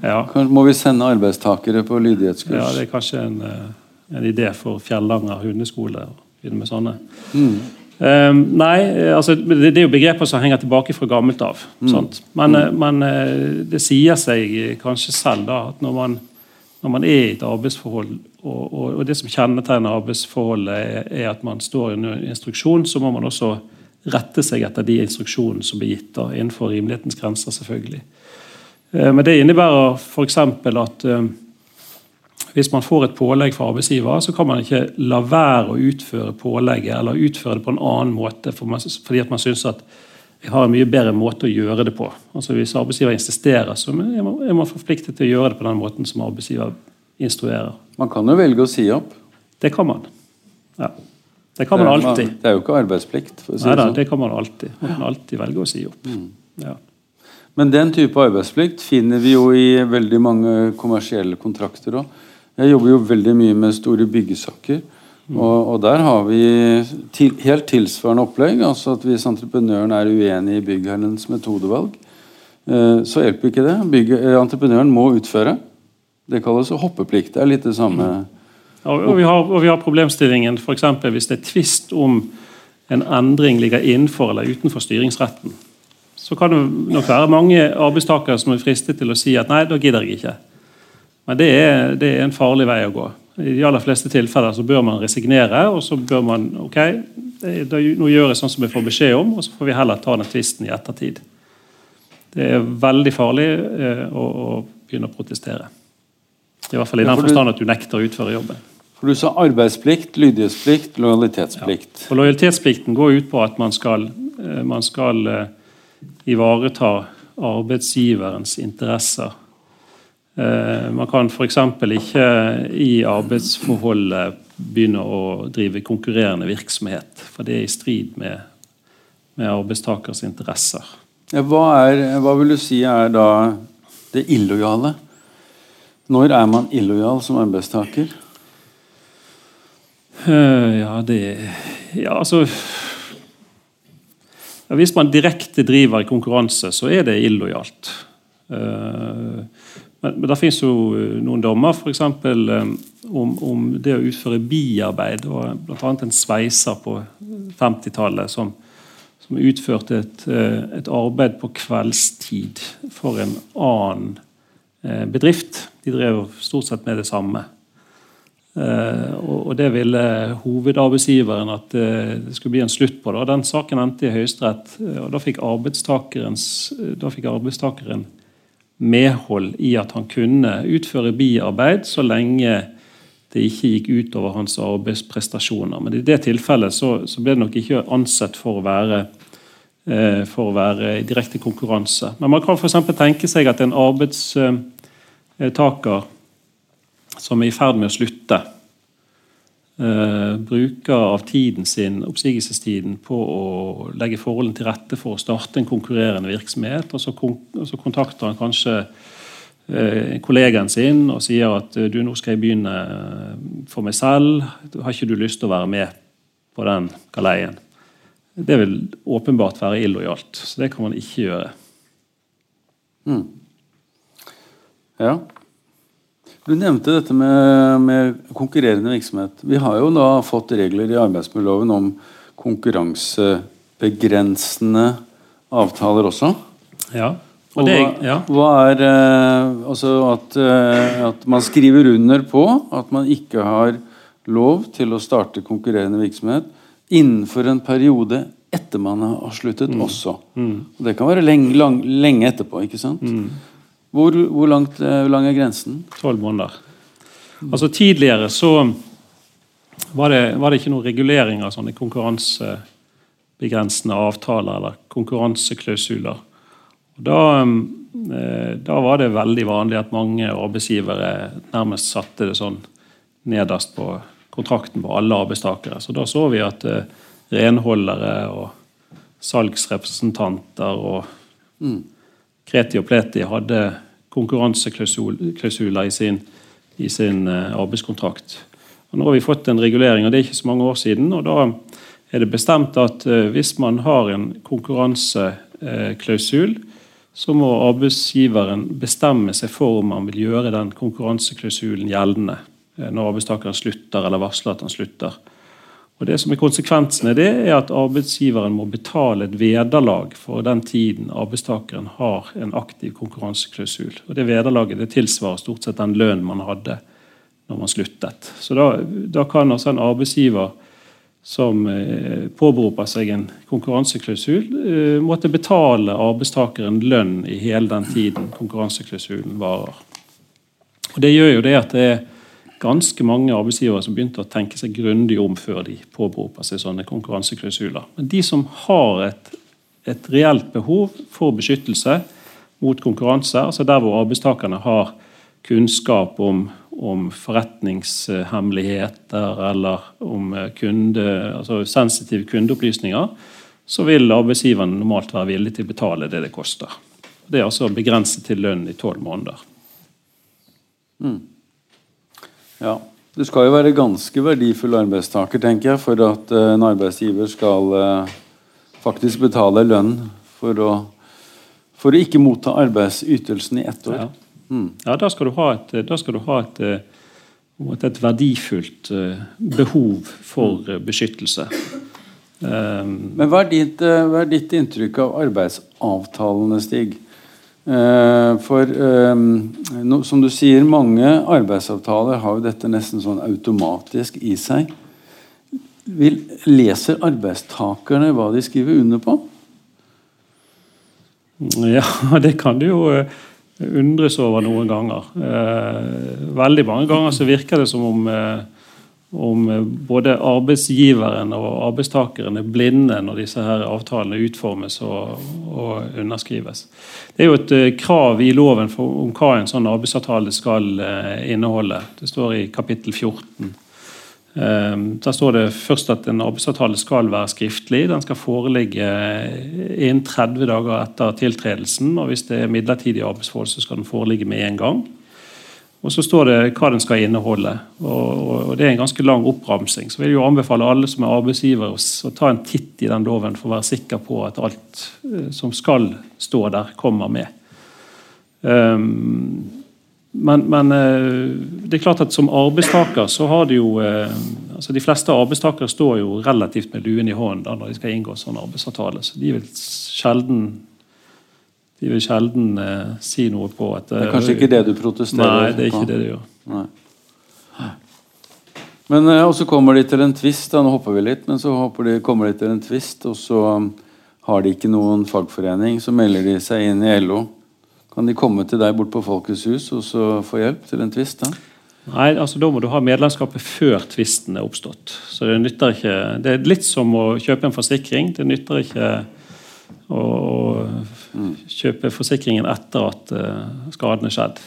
Ja. Må vi sende arbeidstakere på lydighetskurs? Ja, Det er kanskje en, eh, en idé for Fjellanger hundeskole med sånne. Mm. Um, nei, altså, det, det, er jo begreper som henger tilbake fra gammelt av. Mm. Men, mm. men, det sier seg kanskje selv da, at når man når man er i et arbeidsforhold, og, og, og det som kjennetegner arbeidsforholdet, er, er, at man står under instruksjon, så må man også rette seg etter de instruksjonene som blir gitt, da, innenfor rimelighetens grenser, selvfølgelig. Eh, men det innebærer f.eks. at eh, hvis man får et pålegg fra arbeidsgiver, så kan man ikke la være å utføre pålegget eller utføre det på en annen måte fordi at man syns at jeg har en mye bedre måte å gjøre det på. Altså Hvis arbeidsgiver insisterer, så er man forpliktet til å gjøre det på den måten som arbeidsgiver instruerer. Man kan jo velge å si opp. Det kan man. Ja. Det kan man alltid. Det er jo ikke arbeidsplikt. For si Nei, det, sånn. det kan man alltid. Man kan alltid velge å si opp. Mm. Ja. Men den type arbeidsplikt finner vi jo i veldig mange kommersielle kontrakter òg. Jeg jobber jo veldig mye med store byggesaker. Og, og, der har vi til, helt tilsvarende opplegg. altså at Hvis entreprenøren er uenig i byggherrens metodevalg, eh, så hjelper ikke det. Bygge, eh, entreprenøren må utføre. Det kalles hoppeplikt. Det er litt det samme. Ja, og, vi har, og vi har problemstillingen f.eks. hvis det er tvist om en endring ligger innenfor eller utenfor styringsretten. Så kan det nok være mange arbeidstakere som er fristet til å si at nei, da gidder jeg ikke. Men det er, det er en farlig vei å gå. I de aller fleste tilfeller så bør man resignere, og så bør man ok, da, nå gjør jeg sånn som jeg får beskjed om, og så får vi heller ta den tvisten i ettertid. Det er veldig farlig eh, å, å, begynne å protestere. I hvert fall i den forstand at du nekter å utføre jobben. For Du sa arbeidsplikt, lydighetsplikt, lojalitetsplikt. Ja. Og Lojalitetsplikten går ut på at man skal, eh, man skal eh, ivareta arbeidsgiverens interesser man kan f.eks. ikke i arbeidsforholdet begynne å drive konkurrerende virksomhet, for det er i strid med, med arbeidstakers interesser. Hva, er, hva, vil du si er da det illojale? Når er man illojal som arbeidstaker? Uh, ja, det Ja, altså ja, Hvis man direkte driver i konkurranse, så er det illojalt. Uh, men, men det finnes jo eh, noen dommer f.eks. Um, om, om det å utføre biarbeid. og Bl.a. en sveiser på 50-tallet som, som utførte et, et arbeid på kveldstid for en annen bedrift. De drev stort sett med det samme. Og det ville hovedarbeidsgiveren at det skulle bli en slutt på. Den saken endte i Høyesterett. Og da fikk, da fikk arbeidstakeren medhold i at han kunne utføre biarbeid så lenge det ikke gikk utover hans arbeidsprestasjoner. Men i det tilfellet så, så ble det nok ikke ansett for å være for å være i direkte konkurranse. Men man kan f.eks. tenke seg at en arbeidstaker som er i ferd med å slutte. Uh, bruker av tiden sin, oppsigelsestiden på å legge forholdene til rette for å starte en konkurrerende virksomhet. og Så, kon og så kontakter han kanskje uh, kollegaen sin og sier at du, nå skal jeg begynne for meg selv. Har ikke du lyst til å være med på den galeien? Det vil åpenbart være illojalt, så det kan man ikke gjøre. Mm. Ja. Du nevnte dette med, med, konkurrerende virksomhet. Vi har jo da fått regler i arbeidsmiljøloven om konkurransebegrensende avtaler også. Ja. Og det, ja. hva, er eh, altså at, eh, at, man skriver under på at man ikke har lov til å starte konkurrerende virksomhet innenfor en periode etter man har sluttet mm. også. Mm. Og det kan være lenge, lang, lenge etterpå. ikke sant? Mm. Hvor, hvor, langt, eh, hvor lang er grensen? Tolv måneder. Altså Tidligere så var det, var det, ikke noen regulering av sånne konkurransebegrensende avtaler eller konkurranseklausuler. Da, eh, da, var det veldig vanlig at mange arbeidsgivere nærmest satte det sånn nederst på kontrakten på alle arbeidstakere. Så da så vi at eh, renholdere og salgsrepresentanter og mm. Kreti og Pleti hadde konkurranseklausuler i sin, i sin uh, arbeidskontrakt. Og nå har vi fått en regulering, og det er ikke så mange år siden. og Da er det bestemt at uh, hvis man har en konkurranseklausul, så må arbeidsgiveren bestemme seg for om man vil gjøre den konkurranseklausulen gjeldende uh, når arbeidstakeren slutter eller varsler at han slutter. Og det som er Konsekvensen av det er at arbeidsgiveren må betale et vederlag for den tiden arbeidstakeren har en aktiv konkurranseklausul. Og Det vederlaget det tilsvarer stort sett den lønnen man hadde når man sluttet. Så Da, da kan altså en arbeidsgiver som eh, påberoper seg en konkurranseklausul, eh, måtte betale arbeidstakeren lønn i hele den tiden konkurranseklausulen varer. Og Det gjør jo det at det er ganske mange arbeidsgivere som begynte å tenke seg grundig om før de påberoper seg sånne konkurranseklausuler. Men de som har et, et reelt behov for beskyttelse mot konkurranse, altså der hvor arbeidstakerne har kunnskap om, om forretningshemmeligheter eller om kunde, altså sensitive kundeopplysninger, så vil arbeidsgiverne normalt være villig til å betale det det koster. Det er altså begrenset til lønn i tolv måneder. Mm. Ja. Du skal jo være ganske verdifull arbeidstaker tenker jeg, for at uh, en arbeidsgiver skal uh, faktisk betale lønn for å, for å ikke motta arbeidsytelsen i ett år. Ja, mm. ja da skal du ha et, du ha et, uh, et verdifullt behov for beskyttelse. Men hva er, ditt, hva er ditt inntrykk av arbeidsavtalene, Stig? Eh, for eh, som du sier, mange arbeidsavtaler har jo dette nesten sånn automatisk i seg. Leser arbeidstakerne hva de skriver under på? Ja, <laughs> det kan du jo eh, undres over noen ganger. Veldig mange ganger så virker det som om om eh, både arbeidsgiveren og arbeidstakeren er blinde når disse her avtalene utformes og, og underskrives. Det er jo et uh, krav i loven om hva en sånn arbeidsavtale skal uh, inneholde. Det står i kapittel 14. Um, der står det først at en arbeidsavtale skal være skriftlig. Den skal foreligge innen 30 dager etter tiltredelsen. og Hvis det er midlertidig arbeidsforhold, så skal den foreligge med en gang. Og så står det hva den skal inneholde. Og, og Det er en ganske lang oppramsing. Så vil jeg jo anbefale alle som er arbeidsgivere å ta en titt i den loven for å være sikker på at alt eh, som skal stå der, kommer med. Um, men, men, eh, det er klart at som arbeidstaker så har du jo eh, altså De fleste arbeidstakere står jo relativt med luen i hånden når de skal inngå sånn arbeidsavtale. Så de vil sjelden de vil sjelden eh, si noe på at Det er kanskje ikke det du protesterer Nei, det er ikke på? det de gjør. Nei. Men eh, og så kommer de til en tvist, nå hopper vi litt, men så de, kommer de til en tvist, og så um, har de ikke noen fagforening, så melder de seg inn i LO. Kan de komme til deg bort på Folkets hus og så få hjelp til en tvist? da? Nei, altså Da må du ha medlemskapet før tvisten er oppstått. Så Det nytter ikke, det er litt som å kjøpe en forsikring. Det nytter ikke å, å kjøpe forsikringen etter at uh, skaden er skjedd.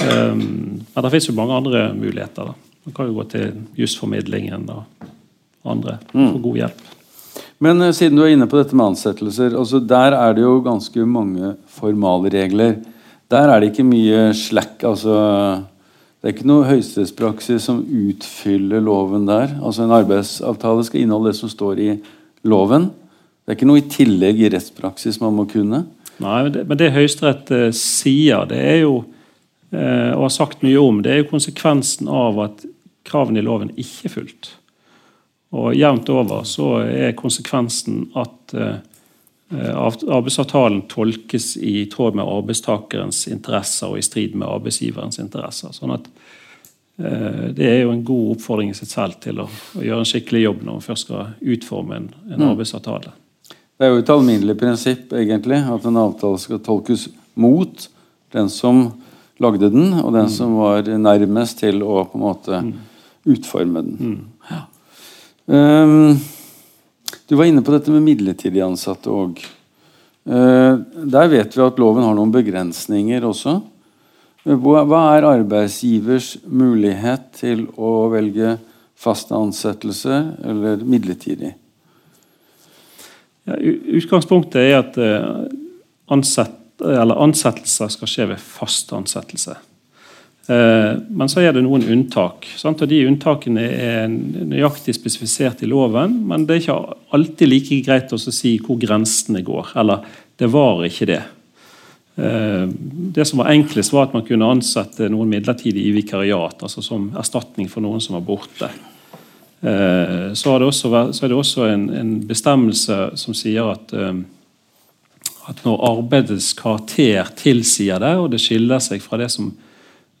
Um, men det finnes jo mange andre muligheter. da. Man kan jo gå til jusformidlingen og andre for god hjelp. Men eh, siden du er inne på dette med ansettelser, altså der er det jo ganske mange formalregler. Der er det ikke mye slack. altså Det er ikke noe høyesterettspraksis som utfyller loven der. Altså En arbeidsavtale skal inneholde det som står i loven. Det er ikke noe i tillegg i rettspraksis man må kunne. Nei, men det, men det Høyesterett eh, sier, det er jo eh, og har sagt mye om, det er jo konsekvensen av at kravene i loven ikke er fulgt. Og Jevnt over så er konsekvensen at eh, arbeidsavtalen tolkes i tråd med arbeidstakerens interesser og i strid med arbeidsgiverens interesser. Sånn at Det er jo en god oppfordring i seg selv til å, å gjøre en skikkelig jobb når man først skal utforme en, en arbeidsavtale. Det er jo et alminnelig prinsipp egentlig, at en avtale skal tolkes mot den som lagde den, og den som var nærmest til å på en måte utforme den. Ja. Um, du var inne på dette med midlertidig ansatte òg. der vet vi at loven har noen begrensninger også. Hva er arbeidsgivers mulighet til å velge fast ansettelse eller midlertidig? Ja, utgangspunktet er at eh, ansett, ansettelser skal skje ved fast ansettelse. Eh, Men så er det noen unntak. Sant? og De unntakene er nøyaktig spesifisert i loven, men det er ikke alltid like greit å si hvor grensene går. Eller det var ikke det. Eh, Det som var enklest, var at man kunne ansette noen midlertidig i vikariat, altså som erstatning for noen som var borte. Eh, Så, har det også, er det også en, en bestemmelse som sier at, eh, at når arbeidets karakter tilsier det, og det skiller seg fra det som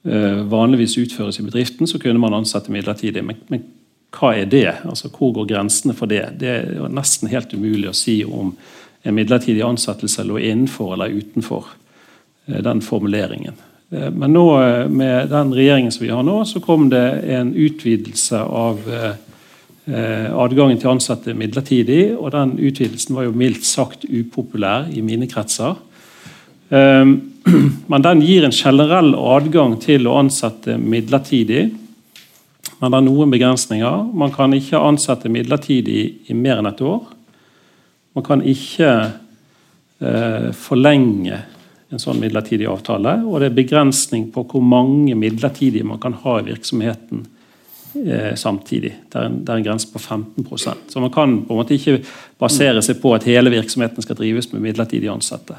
eh, vanligvis utføres i bedriften, så kunne man ansette midlertidig. Men, men hva er det? Altså, hvor går grensene for det? Det er nesten helt umulig å si om en midlertidig ansettelse lå innenfor eller utenfor den formuleringen. Men nå, med den regjeringen som vi har nå, så kom det en utvidelse av adgangen til ansatte midlertidig. Og den utvidelsen var jo mildt sagt upopulær i mine kretser. Eh, <clears throat> Men den gir en generell adgang til å ansette midlertidig. Men det er noen begrensninger. Man kan ikke ansette midlertidig i mer enn et år. Man kan ikke eh, forlenge en sånn midlertidig avtale. Og det er begrensning på hvor mange midlertidige man kan ha i virksomheten eh, samtidig. Det er, en, det er en grense på 15% Så man kan på en måte ikke basere seg på at hele virksomheten skal drives med midlertidig ansatte.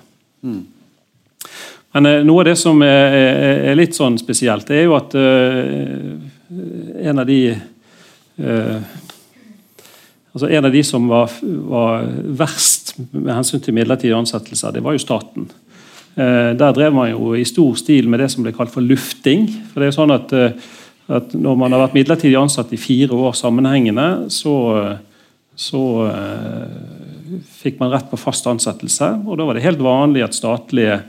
Men eh, noe av det som er, er, er litt sånn spesielt, det er jo at eh, en av de eh, Altså En av de som var, var verst med hensyn til midlertidige ansettelser, det var jo staten. Eh, der drev man jo i stor stil med det som ble kalt for lufting. For det er jo sånn at, at Når man har vært midlertidig ansatt i fire år sammenhengende, så, så uh, fikk man rett på fast ansettelse. Og da var det helt vanlig at statlige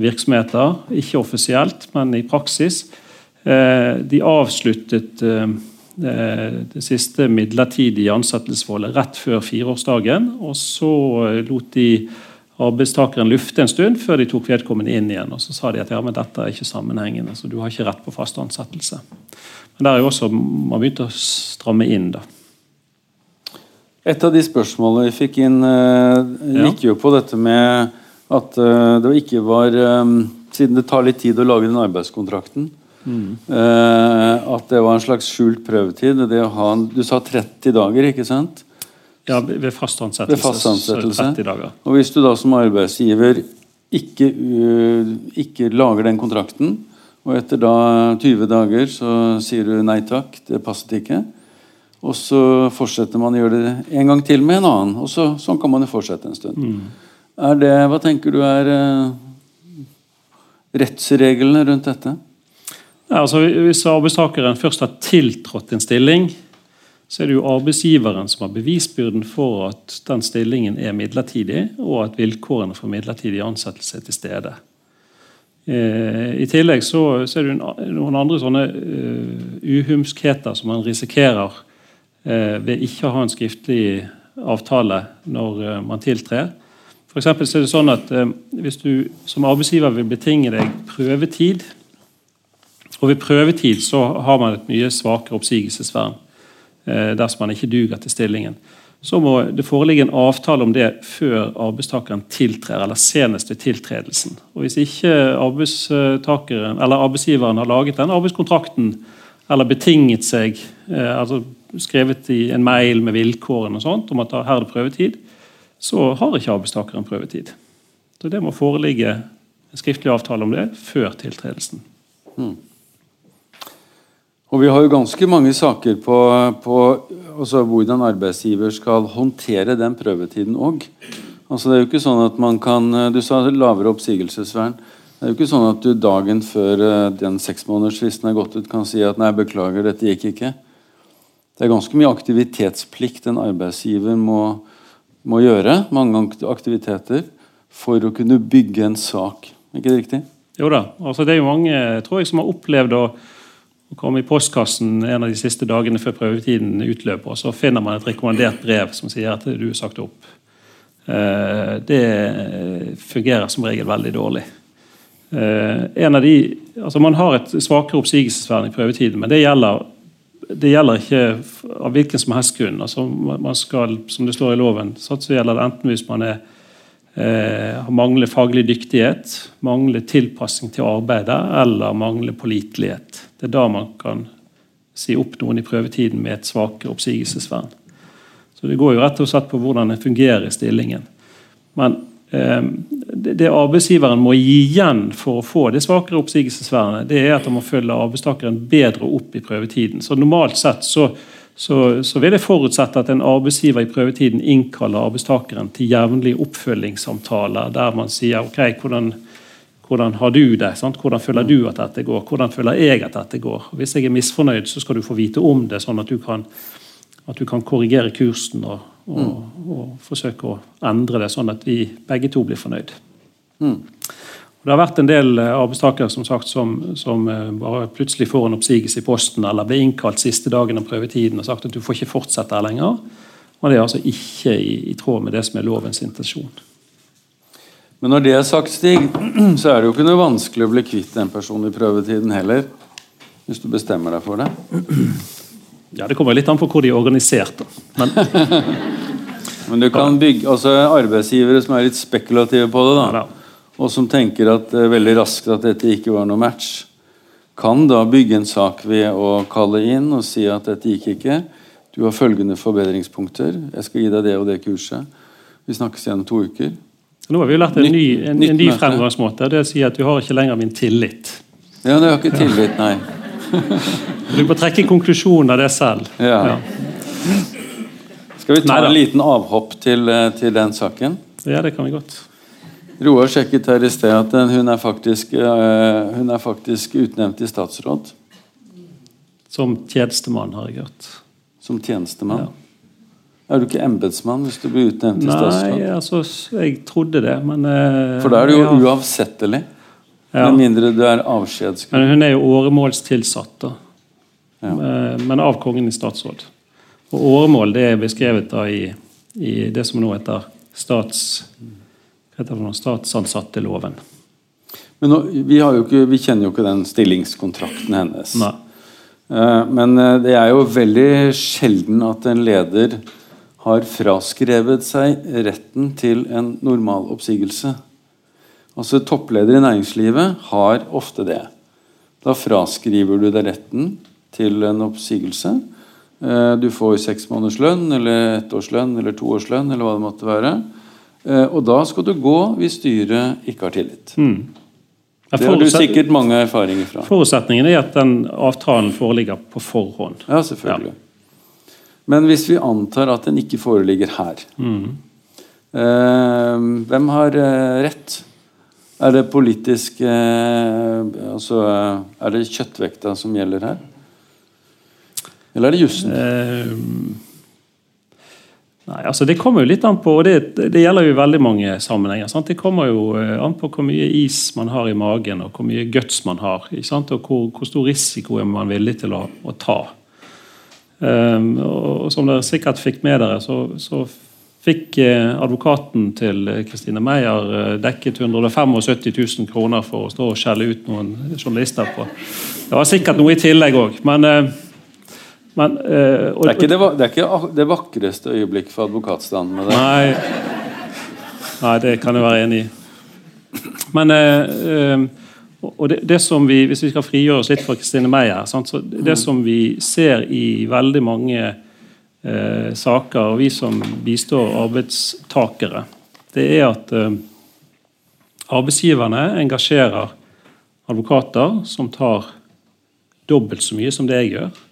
virksomheter, ikke offisielt, men i praksis, uh, de avsluttet uh, det siste midlertidige ansettelsesforholdet rett før fireårsdagen. Og så lot de arbeidstakeren lufte en stund før de tok vedkommende inn igjen. Og så sa de at ja, men dette er ikke sammenhengende, så du har ikke rett på fast ansettelse. Men der er jo også man begynte å stramme inn. da. Et av de spørsmålene vi fikk inn, eh, gikk jo på dette med at eh, det ikke var eh, Siden det tar litt tid å lage den arbeidskontrakten, eh, at det var en slags skjult prøvetid. En, du sa 30 dager, ikke sant? Ja, Ved fast ansettelse, Ved fast ansettelse. så er det 30 dager. Og hvis du da som arbeidsgiver ikke, uh, ikke lager den kontrakten, og etter da 20 dager så sier du nei takk, det passet ikke, Og så fortsetter man å gjøre det en gang til med en annen. Og så, sånn kan man jo fortsette en stund. Er det, Hva tenker du er eh, rettsreglene rundt dette? Ja, altså, hvis arbeidstakeren først har tiltrådt en stilling, så er det jo arbeidsgiveren som har bevisbyrden for at den stillingen er midlertidig, og at vilkårene for midlertidig ansettelse er til stede. Eh, I tillegg så, er det noen andre sånne uh, uhumskheter som man risikerer uh, ved ikke å ha en skriftlig avtale når man tiltrer. For så er det sånn at Hvis du som arbeidsgiver vil betinge deg prøvetid og Ved prøvetid så har man et mye svakere oppsigelsesvern dersom man ikke duger til stillingen så må det foreligge en avtale om det før arbeidstakeren tiltrer, eller senest ved tiltredelsen. Og Hvis ikke arbeidsgiveren har laget den arbeidskontrakten eller betinget seg, eh, altså skrevet i en mail med vilkårene og sånt, om at her er det prøvetid, så har ikke arbeidstakeren prøvetid. Så Det må foreligge en skriftlig avtale om det før tiltredelsen. Mm. Og Vi har jo ganske mange saker på, på altså hvordan arbeidsgiver skal håndtere den prøvetiden òg. Altså, det er jo ikke sånn at man kan, Du sa lavere oppsigelsesvern. Det er jo ikke sånn at du dagen før eh, den seksmånedersfristen er gått ut, kan si at 'nei, beklager, dette gikk ikke'. Det er ganske mye aktivitetsplikt en arbeidsgiver må, må gjøre. Mange aktiviteter for å kunne bygge en sak. Er ikke det riktig? Jo da. altså Det er jo mange tror jeg, som har opplevd å kom i postkassen en av de siste dagene før prøvetiden utløper, og så finner man et rekommandert brev som sier at du er sagt opp. Eh, det fungerer som regel veldig dårlig. Eh, de, altså Man har et svakere oppsigelsesvern i prøvetiden, men det gjelder, det gjelder ikke av hvilken som helst grunn. Altså man skal, Som det står i loven, så gjelder det enten hvis man er eh, mangler faglig dyktighet, mangler tilpassing til arbeidet eller mangler pålitelighet. Det er da man kan si opp noen i prøvetiden med et svakere oppsigelsesvern. Så Det går jo rett og slett på hvordan en fungerer i stillingen. Men eh, det arbeidsgiveren må gi igjen for å få det svakere oppsigelsesvernet, det er at han må følge arbeidstakeren bedre opp i prøvetiden. Så Normalt sett så så, så, vil jeg forutsette at en arbeidsgiver i prøvetiden innkaller arbeidstakeren til jevnlige oppfølgingssamtaler der man sier ok, hvordan, hvordan har du det? Sant? Hvordan føler du at dette går? Hvordan føler jeg at dette går? Hvis jeg er misfornøyd, så skal du få vite om det, sånn at du kan, at du kan korrigere kursen og, og, mm. og, forsøke å endre det, sånn at vi begge to blir fornøyd. Mm. Det har vært en del eh, arbeidstakere som, sagt, som, som eh, plutselig får en oppsigelse i posten eller blir innkalt siste dagen av prøvetiden og sagt at du får ikke fortsette her lenger. Og Det er altså ikke i, i tråd med det som er lovens intensjon. Men når det er sagt, Stig, <clears throat> så er det jo ikke noe vanskelig å bli kvitt en person i prøvetiden heller. Hvis du bestemmer deg for det. Ja, Det kommer litt an på hvor de er organisert. Men, <laughs> Men du kan bygge, altså arbeidsgivere som er litt spekulative på det. da. Og som tenker at, uh, veldig raskt at dette ikke var noe match, kan da bygge en sak ved å kalle inn og si at dette gikk ikke. Du har følgende forbedringspunkter. Jeg skal gi deg det og det kurset. Vi snakkes igjen om to uker. Nå har vi jo lært en ny, en, en ny fremgangsmåte. Det si at du har ikke lenger min tillit. Ja, du har ikke tillit, nei. <laughs> du må trekke konklusjonen av det selv. Ja. ja. Skal vi ta en liten avhopp til, eh, til den saken? Ja, det kan vi godt. Roar sjekket her i sted at hun er faktisk, uh, hun er faktisk utnevnt i statsråd. Som tjenestemann, har jeg hørt. Som tjenestemann? Ja. Er du ikke embetsmann hvis du blir utnevnt til statsråd? Nei, altså, jeg trodde det, men uh, For da er du jo ja. uavsettelig. Ja. Med mindre du er avskjedsgruppe. Men hun er jo åremålstilsatt, da. Ja. Uh, men av kongen i statsråd. Og åremål det er beskrevet da i, i det som nå heter stats det statsansatteloven. Men nå, vi, ikke, vi, kjenner jo ikke den stillingskontrakten hennes. Nei. Eh, men eh, det er jo veldig sjelden at en leder har fraskrevet seg retten til en normal oppsigelse. Altså Toppleder i næringslivet har ofte det. Da fraskriver du deg retten til en oppsigelse. Eh, du får seks måneders lønn eller ett års lønn eller to års lønn eller hva det måtte være. Eh, og da skal du gå hvis styret ikke har tillit. Mm. Det har du sikkert mange erfaringer fra. Forutsetningen er at den avtalen foreligger på forhånd. Ja, selvfølgelig. Ja. Men hvis vi antar at den ikke foreligger her, eh, hvem har eh, rett? Er det politisk eh, Altså Er det kjøttvekta som gjelder her? Eller er det jussen? Eh, nei, altså Det kommer jo litt an på, og det, det gjelder jo i veldig mange sammenhenger. Sant? Det kommer jo eh, an på hvor mye is man har i magen, og hvor mye guts man har. Og hvor, hvor stor risiko er man villig til å, å ta. Um, og Som dere sikkert fikk med dere, så, så fikk eh, advokaten til Kristine Meyer eh, dekket 175 000 kroner for å stå og skjelle ut noen journalister på. Det var sikkert noe i tillegg òg, men, eh, men og, Det er ikke det, det, er ikke det vakreste øyeblikk for advokatstanden med det. Nei, nei, det kan jeg være enig i. Men eh, og det, det som vi, Hvis vi skal frigjøre oss litt fra Kristine Meyer sant, så Det som vi ser i veldig mange eh, saker, og vi som bistår arbeidstakere, det er at eh, arbeidsgiverne engasjerer advokater som tar dobbelt så mye som det jeg gjør.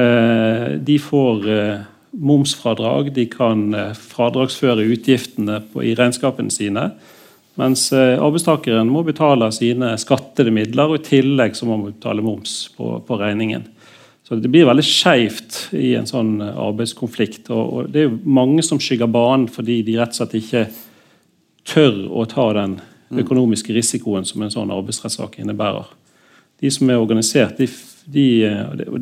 Eh, De får eh, momsfradrag, de kan eh, fradragsføre utgiftene på, i regnskapene sine. Mens eh, arbeidstakeren må betale sine skattede midler, og i tillegg så må man betale moms på, på regningen. Så Det blir veldig skeivt i en sånn eh, arbeidskonflikt. Og, og Det er jo mange som skygger banen fordi de rett og slett ikke tør å ta den økonomiske risikoen som en sånn arbeidsrettssak innebærer. De som er organisert, de, de,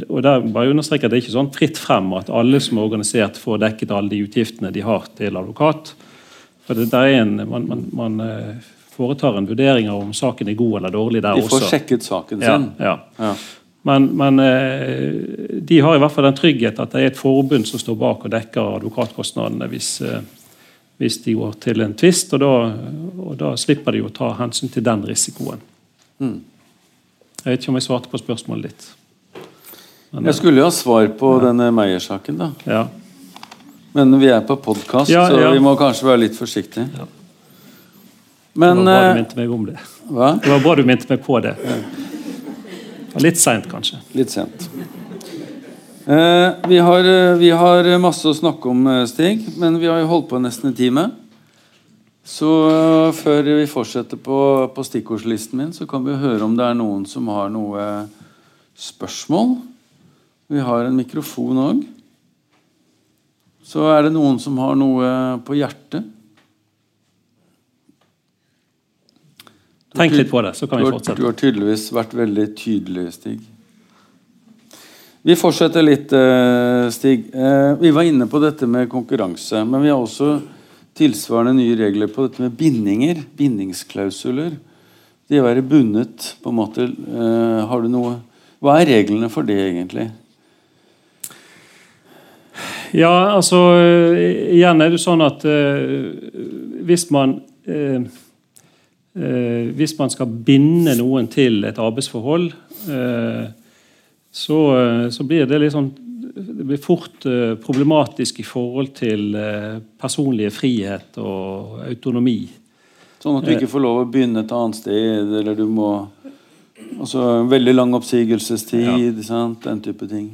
og der bare understreker det er ikke sånn fritt frem at alle som er organisert, får dekket alle de utgiftene de har til advokat. Det, der er en, man, man, man eh, foretar en vurdering av om saken er god eller dårlig der også. De får også. sjekket saken Ja, sin. ja. Ja. Men, men eh, de har i hvert fall den trygghet at det er et forbund som står bak og dekker advokatkostnadene hvis, eh, hvis de går til en tvist, og, da- og da slipper de å ta hensyn til den risikoen. Mm. Jeg vet ikke om jeg svarte på spørsmålet ditt. Men, Jeg skulle jo ha svar på denne Meyer-saken, da. ja. Men vi er på podkast, Ja, så vi må kanskje være litt forsiktige. Ja. Men det var bra eh, du minte meg om det. Hva? Det var bra du minte meg på det. Litt seint, kanskje. Litt sent. Eh, vi, har, eh, vi har masse å snakke om, Stig, men vi har jo holdt på nesten en time. Så før vi fortsetter på, på stikkordslisten min, så kan vi høre om det er noen som har noe spørsmål. Vi har en mikrofon òg. Så er det noen som har noe på hjertet. Tenk litt på det, så kan vi fortsette. du har tydeligvis vært veldig tydelig, Stig. Vi fortsetter litt, eh, Stig. Eh, Vi var inne på dette med konkurranse. Men vi har også tilsvarende nye regler på dette med bindinger. Bindingsklausuler. Det å være bundet, på en måte. eh, Har du noe Hva er reglene for det, egentlig? Ja, altså Igjen er det sånn at eh, hvis man eh, eh, Hvis man skal binde noen til et arbeidsforhold, eh, så, så blir det litt sånn det blir fort problematisk i forhold til personlige frihet og autonomi. Sånn at du ikke får lov å begynne et annet sted, eller du må Altså veldig lang oppsigelsestid, sant? den type ting.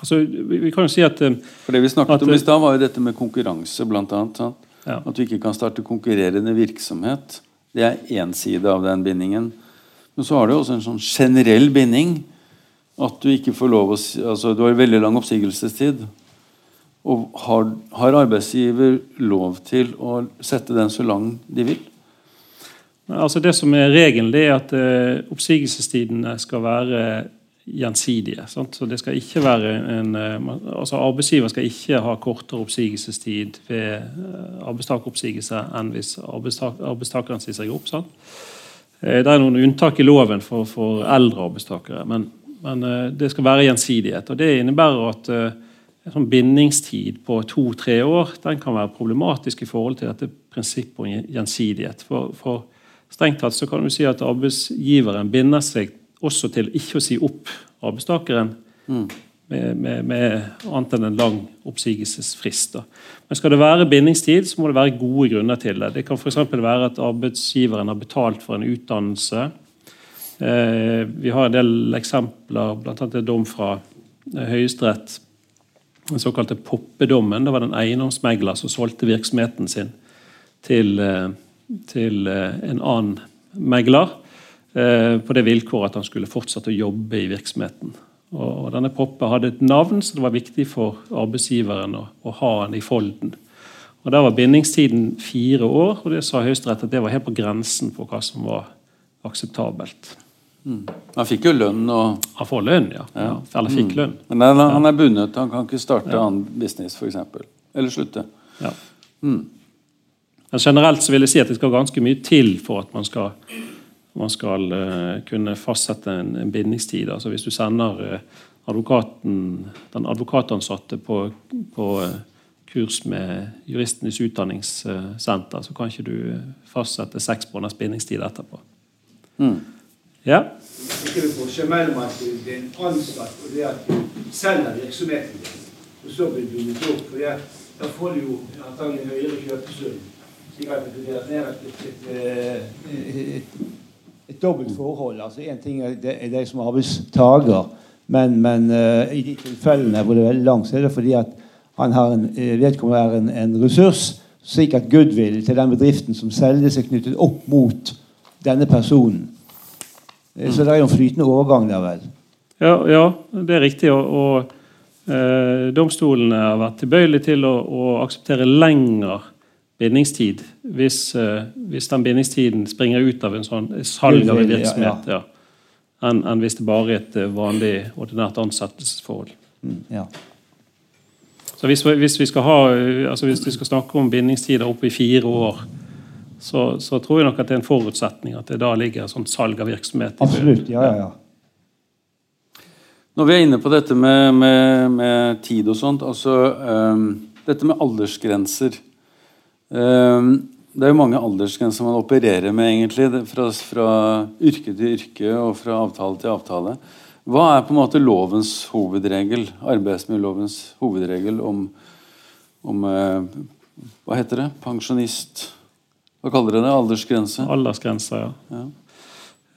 Altså, vi, vi kan jo si at eh, For det vi snakket At om i stad, var jo dette med konkurranse. Sant? ja. At du ikke kan starte konkurrerende virksomhet. Det er én side av den bindingen. Men så har du også en sånn generell binding. At du ikke får lov å Altså, du har veldig lang oppsigelsestid. Og har, har arbeidsgiver lov til å sette den så lang de vil? Altså Det som er regelen, det er at eh, oppsigelsestidene skal være gjensidige. Sant? Så det skal ikke være en, eh, altså Arbeidsgiver skal ikke ha kortere oppsigelsestid ved eh, arbeidstakeroppsigelse enn hvis arbeidstak, arbeidstakeren sier seg opp. Sant? Eh, Det er noen unntak i loven for, for eldre arbeidstakere, men, men det skal være gjensidighet. og Det innebærer at en sånn bindingstid på to-tre år den kan være problematisk i forhold til dette prinsippet om gjensidighet. For, for strengt tatt så kan du si at arbeidsgiveren binder seg også til ikke å si opp arbeidstakeren med, med, med annet enn en lang oppsigelsesfrist. Da. Men skal det være bindingstid, så må det være gode grunner til det. Det kan f.eks. være at arbeidsgiveren har betalt for en utdannelse. Eh, vi har en del eksempler, bl.a. en dom fra eh, Høyesterett den såkalte poppedommen. Det var den eiendomsmegler som solgte virksomheten sin til, til en annen megler på det vilkåret at han skulle fortsette å jobbe i virksomheten. Og denne Poppe hadde et navn, så det var viktig for arbeidsgiveren å, å ha han i folden. Og Der var bindingstiden fire år, og det sa Høyesterett at det var helt på grensen for hva som var akseptabelt. Mm. Han fikk jo lønn og Han får lønn, ja. ja. Eller fikk mm. lønn. Men han, han er bundet, han kan ikke starte ja. annen business f.eks. Eller slutte. Ja. Mm. Men generelt så vil jeg si at det skal ganske mye til for at man skal, man skal uh, kunne fastsette en, bindingstid. Altså Hvis du sender uh, advokaten, den advokatansatte på, på uh, kurs med Juristenes utdanningssenter, så kan ikke du fastsette seks måneders bindingstid etterpå. Mm. Ja. Ikke det forskjell mellom at det er en ansatt og det at du selger virksomheten din, og så blir du bundet opp. for det, Da får du jo antagelig høyere kjøpesum. Slik at du blir ned et, et, et, et, et dobbelt forhold. altså Én ting er deg de som arbeidstaker, men, men uh, i de tilfellene hvor det er veldig langt, så er det fordi at han har en, eh, vedkommende er en, en, ressurs, slik at goodwill til den bedriften som selges, er knyttet opp mot denne personen. Mm. Så det er jo en flytende overgang der, vel? Ja, ja det er riktig. Og, og eh, domstolene har vært tilbøyelige til å, å akseptere lengre bindingstid hvis, eh, hvis, den bindingstiden springer ut av en sånn salg av en virksomhet, ja, ja. enn en hvis det bare er et eh, vanlig, ordinært ansettelsesforhold. Mm, ja. Så hvis, hvis, vi ha, altså hvis, vi skal snakke om bindingstider oppe i fire år, så, så, tror jeg nok at det er en forutsetning at det da ligger sånn sånt salg av virksomhet. Absolutt, ja, ja, ja. Når vi er inne på dette med, med, med tid og sånt, altså um, Dette med aldersgrenser. Um, det er jo mange aldersgrenser man opererer med, egentlig, fra, fra yrke til yrke og fra avtale til avtale. Hva er på en måte lovens hovedregel, arbeidsmiljølovens hovedregel om, om eh, Hva heter det? Pensjonist Hva kaller dere det? Aldersgrense? Aldersgrense, ja. ja.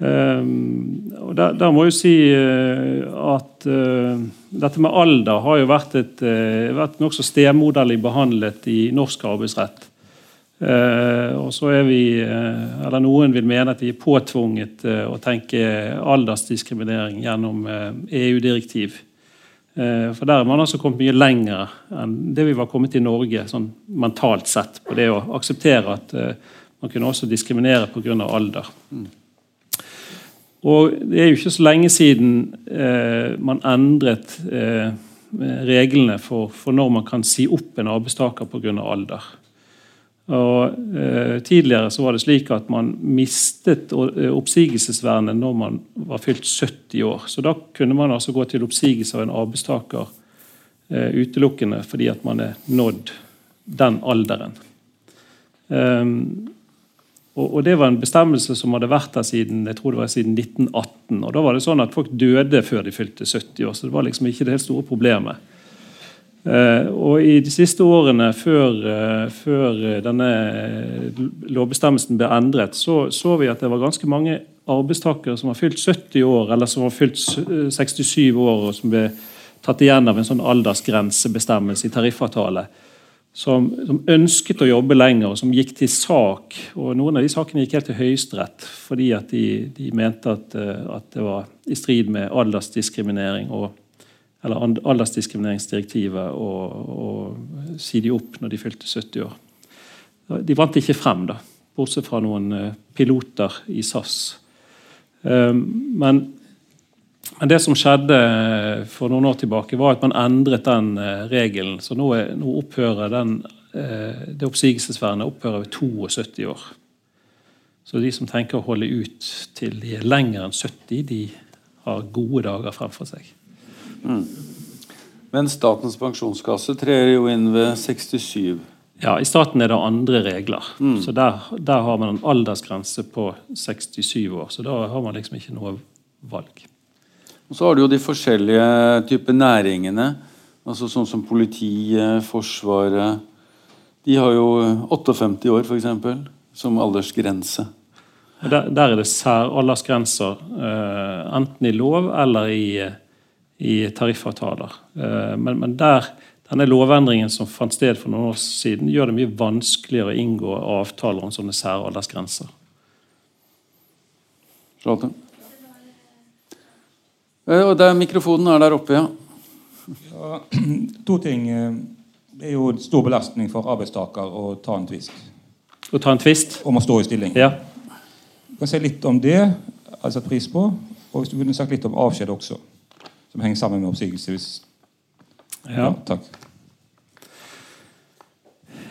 Um, og der, der, må jeg si uh, at uh, dette med alder har jo vært, et, uh, vært nokså stemoderlig behandlet i norsk arbeidsrett. Uh, og så er vi, uh, eller Noen vil mene at vi er påtvunget uh, å tenke aldersdiskriminering gjennom EU-direktiv. for Der er man altså kommet mye lenger enn det vi var kommet i Norge sånn mentalt sett. På det å akseptere at man kunne også diskriminere pga. alder. Mm. Og Det er jo ikke så lenge siden man endret reglene for, for når man kan si opp en arbeidstaker pga. alder. Og eh, Tidligere så var det slik at man mistet eh, oppsigelsesvernet når man var fylt 70 år. Så Da kunne man altså gå til oppsigelse av en arbeidstaker eh, utelukkende fordi at man er nådd den alderen. Um, og, og, Det var en bestemmelse som hadde vært der siden jeg tror det var siden 1918. og Da var det sånn at folk døde før de fylte 70 år, så det var liksom ikke det helt store problemet. Uh, og I de siste årene før, uh, før denne lovbestemmelsen ble endret, så, så vi at det var ganske mange arbeidstakere som var fylt 70 år, eller som var fylt 67 år, og som ble tatt igjen av en sånn aldersgrensebestemmelse i tariffavtale. Som, som, ønsket å jobbe lenger, og som gikk til sak. og Noen av de sakene gikk helt til Høyesterett fordi at de, de mente at, at, det var i strid med aldersdiskriminering og eller aldersdiskrimineringsdirektivet og, og si de opp når de fylte 70 år. De vant ikke frem, da, bortsett fra noen eh, piloter i SAS. Ehm, men, men, det som skjedde eh, for noen år tilbake, var at man endret den eh, regelen. Så nå, er, nå opphører den, det oppsigelsesvernet opphører ved 72 år. Så de som tenker å holde ut til de er lenger enn 70, de har gode dager fremfor seg. Mm. Men Statens pensjonskasse trer jo inn ved 67. Ja, I staten er det andre regler. Mm. Så der, der, har man en aldersgrense på 67 år. Så da har man liksom ikke noe valg. Og Så har du jo de forskjellige typer næringene. altså Sånn som politiet, Forsvaret De har jo 58 år, f.eks., som aldersgrense. Der, der er det særaldersgrenser, uh, enten i lov eller i i tariffavtaler. Eh, men, men der, denne lovendringen som fant sted for noen år siden, gjør det mye vanskeligere å inngå avtaler om sånne særaldersgrenser. Charlotte? Eh, Og der Mikrofonen er der oppe, ja. Ja, <clears throat> to ting. Det er jo en stor belastning for arbeidstaker å ta en tvist Å ta en tvist? om å stå i stilling. Ja. Du kan si litt om det, altså pris på. Og hvis du kunne sagt litt om avskjed også, som henger sammen med oppsigelse. Hvis... ja. takk.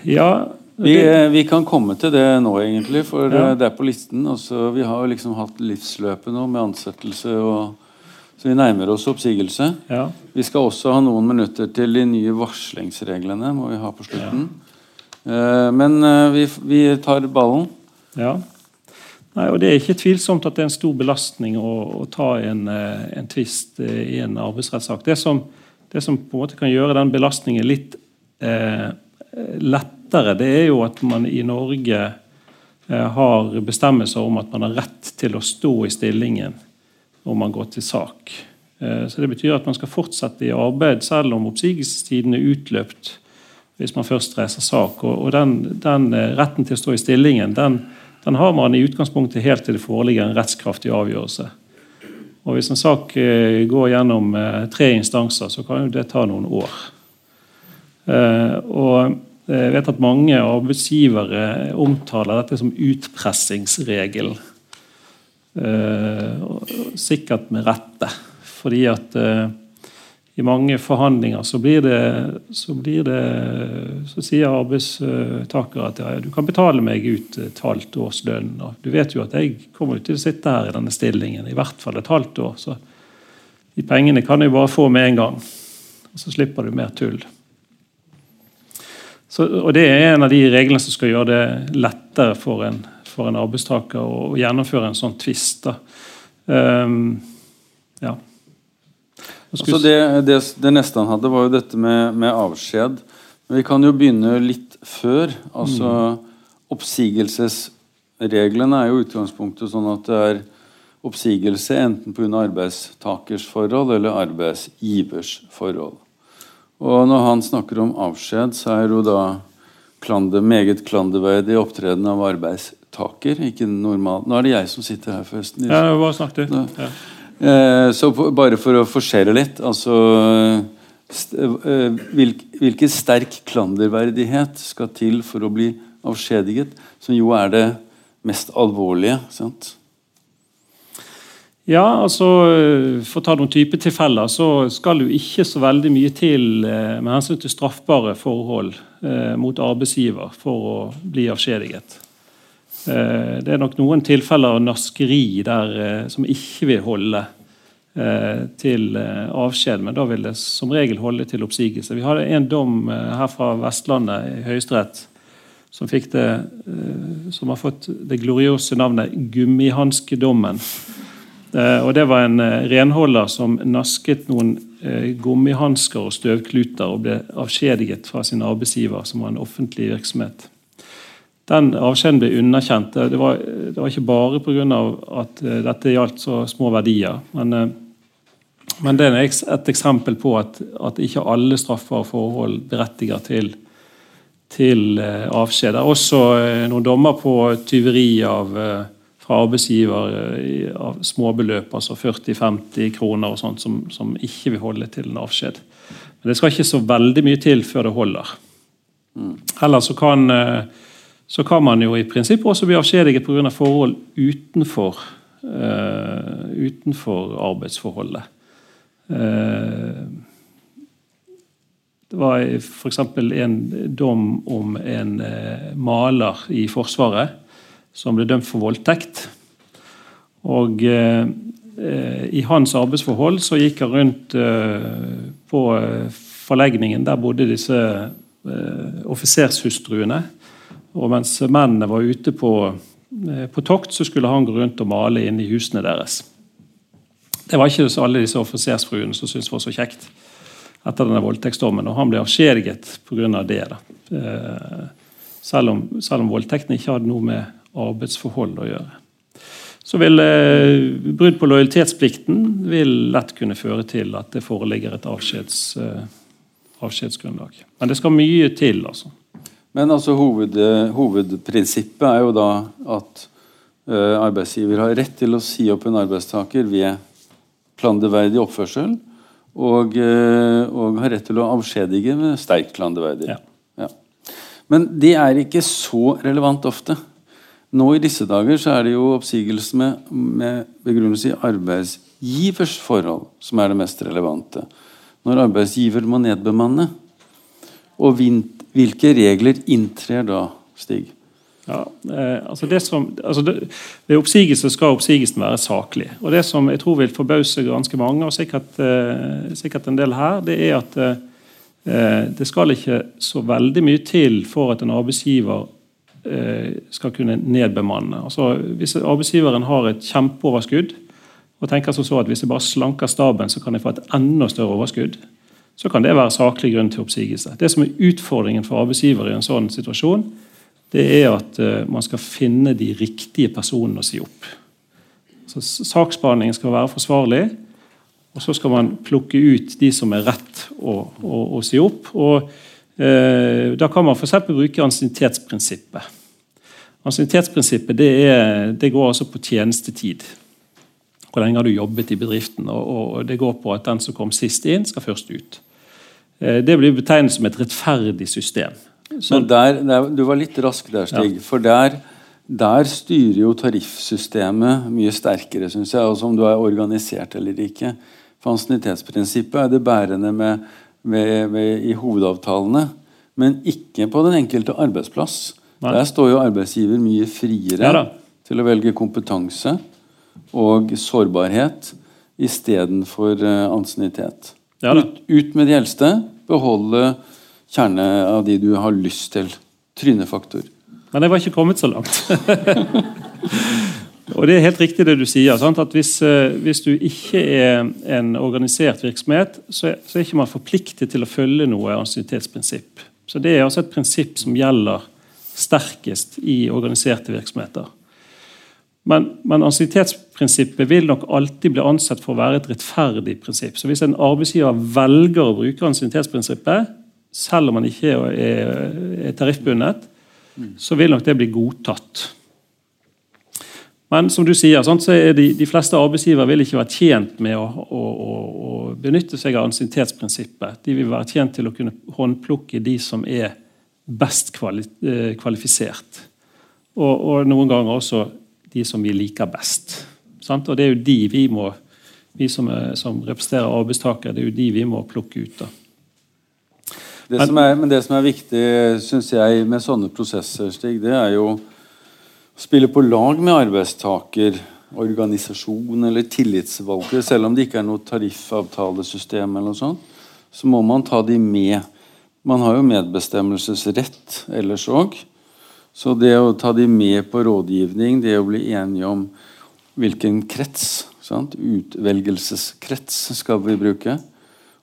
ja Vi, det, vi, vi kan komme til det nå, egentlig, for Ja. eh, det er på listen. Også, vi har jo liksom hatt livsløpet nå med ansettelse, og, så vi nærmer oss oppsigelse. ja. Vi skal også ha noen minutter til de nye varslingsreglene. må vi ha på slutten. Ja. Men eh, vi, vi tar ballen. Ja. Nei, og Det er ikke tvilsomt at det er en stor belastning å, å ta en, eh, en tvist eh, i en arbeidsrettssak. Det som, det som på en måte kan gjøre den belastningen litt eh, lettere, det er jo at man i Norge eh, har bestemmelser om at man har rett til å stå i stillingen om man går til sak. Eh, så Det betyr at man skal fortsette i arbeid selv om oppsigelsestiden er utløpt hvis man først reiser sak. Og, og den, den eh, retten til å stå i stillingen den, den har man i utgangspunktet helt til det foreligger en rettskraftig avgjørelse. Og Hvis en sak eh, går gjennom eh, tre instanser, så kan jo det ta noen år. Eh, og jeg vet at mange arbeidsgivere omtaler dette som utpressingsregelen. Eh, sikkert med rette. Fordi at i mange forhandlinger så blir det så, blir det, så sier arbeidstaker at ja, du kan betale meg ut et halvt års lønn. Og du vet jo at jeg kommer til å sitte her i denne stillingen i hvert fall et halvt år. Så de pengene kan jeg bare få med en gang. Og så slipper du mer tull. Så, og Det er en av de reglene som skal gjøre det lettere for en, for en arbeidstaker å, å gjennomføre en sånn tvist. Um, ja. Altså det, det, det neste han hadde, var jo dette med, med avskjed. Men vi kan jo begynne litt før. Altså Oppsigelsesreglene er jo utgangspunktet sånn at det er oppsigelse enten pga. arbeidstakers forhold eller arbeidsgivers forhold. Og når han snakker om avskjed, så er jo da klander, meget klanderverdig opptreden av arbeidstaker. Ikke normalt. Nå er det jeg som sitter her, forresten. Ja, bare snakk, du. Ja. Eh, så bare for å forsere litt altså eh, Hvilken sterk klanderverdighet skal til for å bli avskjediget, som jo er det mest alvorlige? sant? Ja, altså For å ta noen typetilfeller, så skal jo ikke så veldig mye til eh, med hensyn til straffbare forhold eh, mot arbeidsgiver for å bli avskjediget. Eh, det er nok noen tilfeller av naskeri der eh, som ikke vil holde eh, til avskjed, men da vil det som regel holde til oppsigelse. Vi hadde en dom her fra Vestlandet i Høyesterett som som har fått det gloriose navnet gummihanskedommen. Og Det var en renholder som nasket noen gummihansker og støvkluter og ble avskjediget fra sin arbeidsgiver, som var en offentlig virksomhet. Den avskjeden ble underkjent. Det var, det var ikke bare pga. at eh, dette gjaldt så små verdier. Men, eh, men det er et eksempel på at, at ikke alle straffbare forhold berettiger til, til eh, avskjed. Det er også noen dommer på tyveri av, fra arbeidsgiver av småbeløp, altså 40-50 kroner og sånt, som, som ikke vil holde til en avskjed. Men det skal ikke så veldig mye til før det holder. Heller så kan, så kan man jo i prinsippet også bli avskjediget pga. Av forhold utenfor, uh, utenfor arbeidsforholdet. Uh, det var f.eks. en dom om en uh, maler i Forsvaret som ble dømt for voldtekt. Og i hans arbeidsforhold så gikk han rundt på forlegningen. Der bodde disse offisershustruene. Og mens mennene var ute på, eh, på tokt, så skulle han gå rundt og male inne i husene deres. Det var ikke alle disse offisersfruene som syntes var så kjekt etter denne voldtektsdommen, og han ble avskjediget pga. Det. Da. Eh, Selv, om, selv om voldtekten ikke hadde noe med arbeidsforhold å gjøre. Så vil eh, Brudd på lojalitetsplikten vil lett kunne føre til at det foreligger et avskjeds, eh. Men det skal mye til. altså. Men altså hoved, hovedprinsippet er jo da at uh, arbeidsgiver har rett til å si opp en arbeidstaker ved klanderverdig oppførsel, og, uh, og, har rett til å avskjedige med sterkt klanderverdig. Ja. Ja. Men det er ikke så relevant ofte. Nå i disse dager så er det jo oppsigelse med, med begrunnelse i arbeidsgivers forhold som er det mest relevante. Når arbeidsgiver må nedbemanne. Og hvilke regler inntrer da, Stig? Ja, eh, altså det som, altså det, Ved oppsigelse skal oppsigelsen være saklig. Og Det som jeg tror vil forbause ganske mange, og sikkert, eh, sikkert en del her, det er at eh, det skal ikke så veldig mye til for at en arbeidsgiver Eh, skal kunne nedbemanne. Altså, hvis arbeidsgiveren har et kjempeoverskudd og tenker så at hvis jeg bare slanker staben, så kan jeg få et enda større overskudd, så kan det være saklig grunn til oppsigelse. Det som er utfordringen for arbeidsgiver i en sånn situasjon, det er at uh, man skal finne de riktige personene å si opp. Så Saksbehandlingen skal være forsvarlig, og så skal man plukke ut de som er rett å, å, å si opp. og Eh, da kan man f.eks. bruke ansiennitetsprinsippet. Ansiennitetsprinsippet det, det går altså på tjenestetid. Hvor lenge har du jobbet i bedriften? Og, og Det går på at den som kom sist inn, skal først ut. Eh, det blir betegnet som et rettferdig system. Så, Men der, der, Du var litt rask der, Stig. Ja. For der, der, styrer jo tariffsystemet mye sterkere, syns jeg. Altså om du er organisert eller ikke. For ansiennitetsprinsippet er det bærende med med, med, i hovedavtalene, men ikke på den enkelte arbeidsplass. Nei. Der står jo arbeidsgiver mye friere ja, til å velge kompetanse og sårbarhet istedenfor uh, ansiennitet. Ja, ut, ut, med de eldste, beholde kjerne av de du har lyst til. Trynefaktor. Men jeg var ikke kommet så langt. <laughs> Og Det er helt riktig det du sier. Sant? at hvis, eh, hvis, du ikke er en organisert virksomhet, så er, så er ikke man forpliktet til å følge noe ansiennitetsprinsipp. Så Det er altså et prinsipp som gjelder sterkest i organiserte virksomheter. Men, men ansiennitetsprinsippet vil nok alltid bli ansett for å være et rettferdig prinsipp. Så Hvis en arbeidsgiver velger å bruke ansiennitetsprinsippet, selv om man ikke er, er tariffbundet, så vil nok det bli godtatt. Men som du sier, så er de, de, fleste arbeidsgivere vil ikke være tjent med å, å, å benytte seg av ansiennitetsprinsippet. De vil være tjent til å kunne håndplukke de som er best kvali, eh, kvalifisert. Og, og, noen ganger også de som vi liker best. Sant? Og det er jo de vi må vi som, er, som representerer arbeidstakere, det er jo de vi må plukke ut. da. Det som er, men det som er viktig synes jeg, med sånne prosesser, Stig, det er jo å spille på lag med arbeidstaker, organisasjon eller tillitsvalgte, selv om det ikke er noe tariffavtalesystem, eller noe sånt, så må man ta de med. Man har jo medbestemmelsesrett ellers òg. Så det å ta de med på rådgivning, det å bli enige om hvilken krets, sant? utvelgelseskrets, skal vi bruke,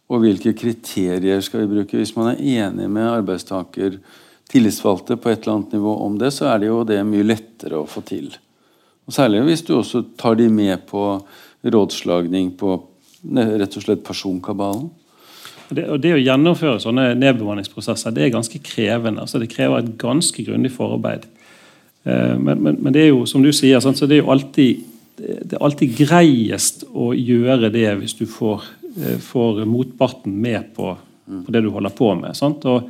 og hvilke kriterier skal vi bruke hvis man er enig med arbeidstaker tillitsvalgte på et eller annet nivå om det, så er det jo det mye lettere å få til. Og Særlig hvis du også tar de med på rådslagning på rett og slett personkabalen. Det, og det å gjennomføre sånne nedbemanningsprosesser det er ganske krevende. altså Det krever et ganske grundig forarbeid. Eh, men, men, men, det er jo som du sier, så det er jo alltid, det er alltid greiest å gjøre det hvis du får, eh, får motparten med på, på, det du holder på med. Og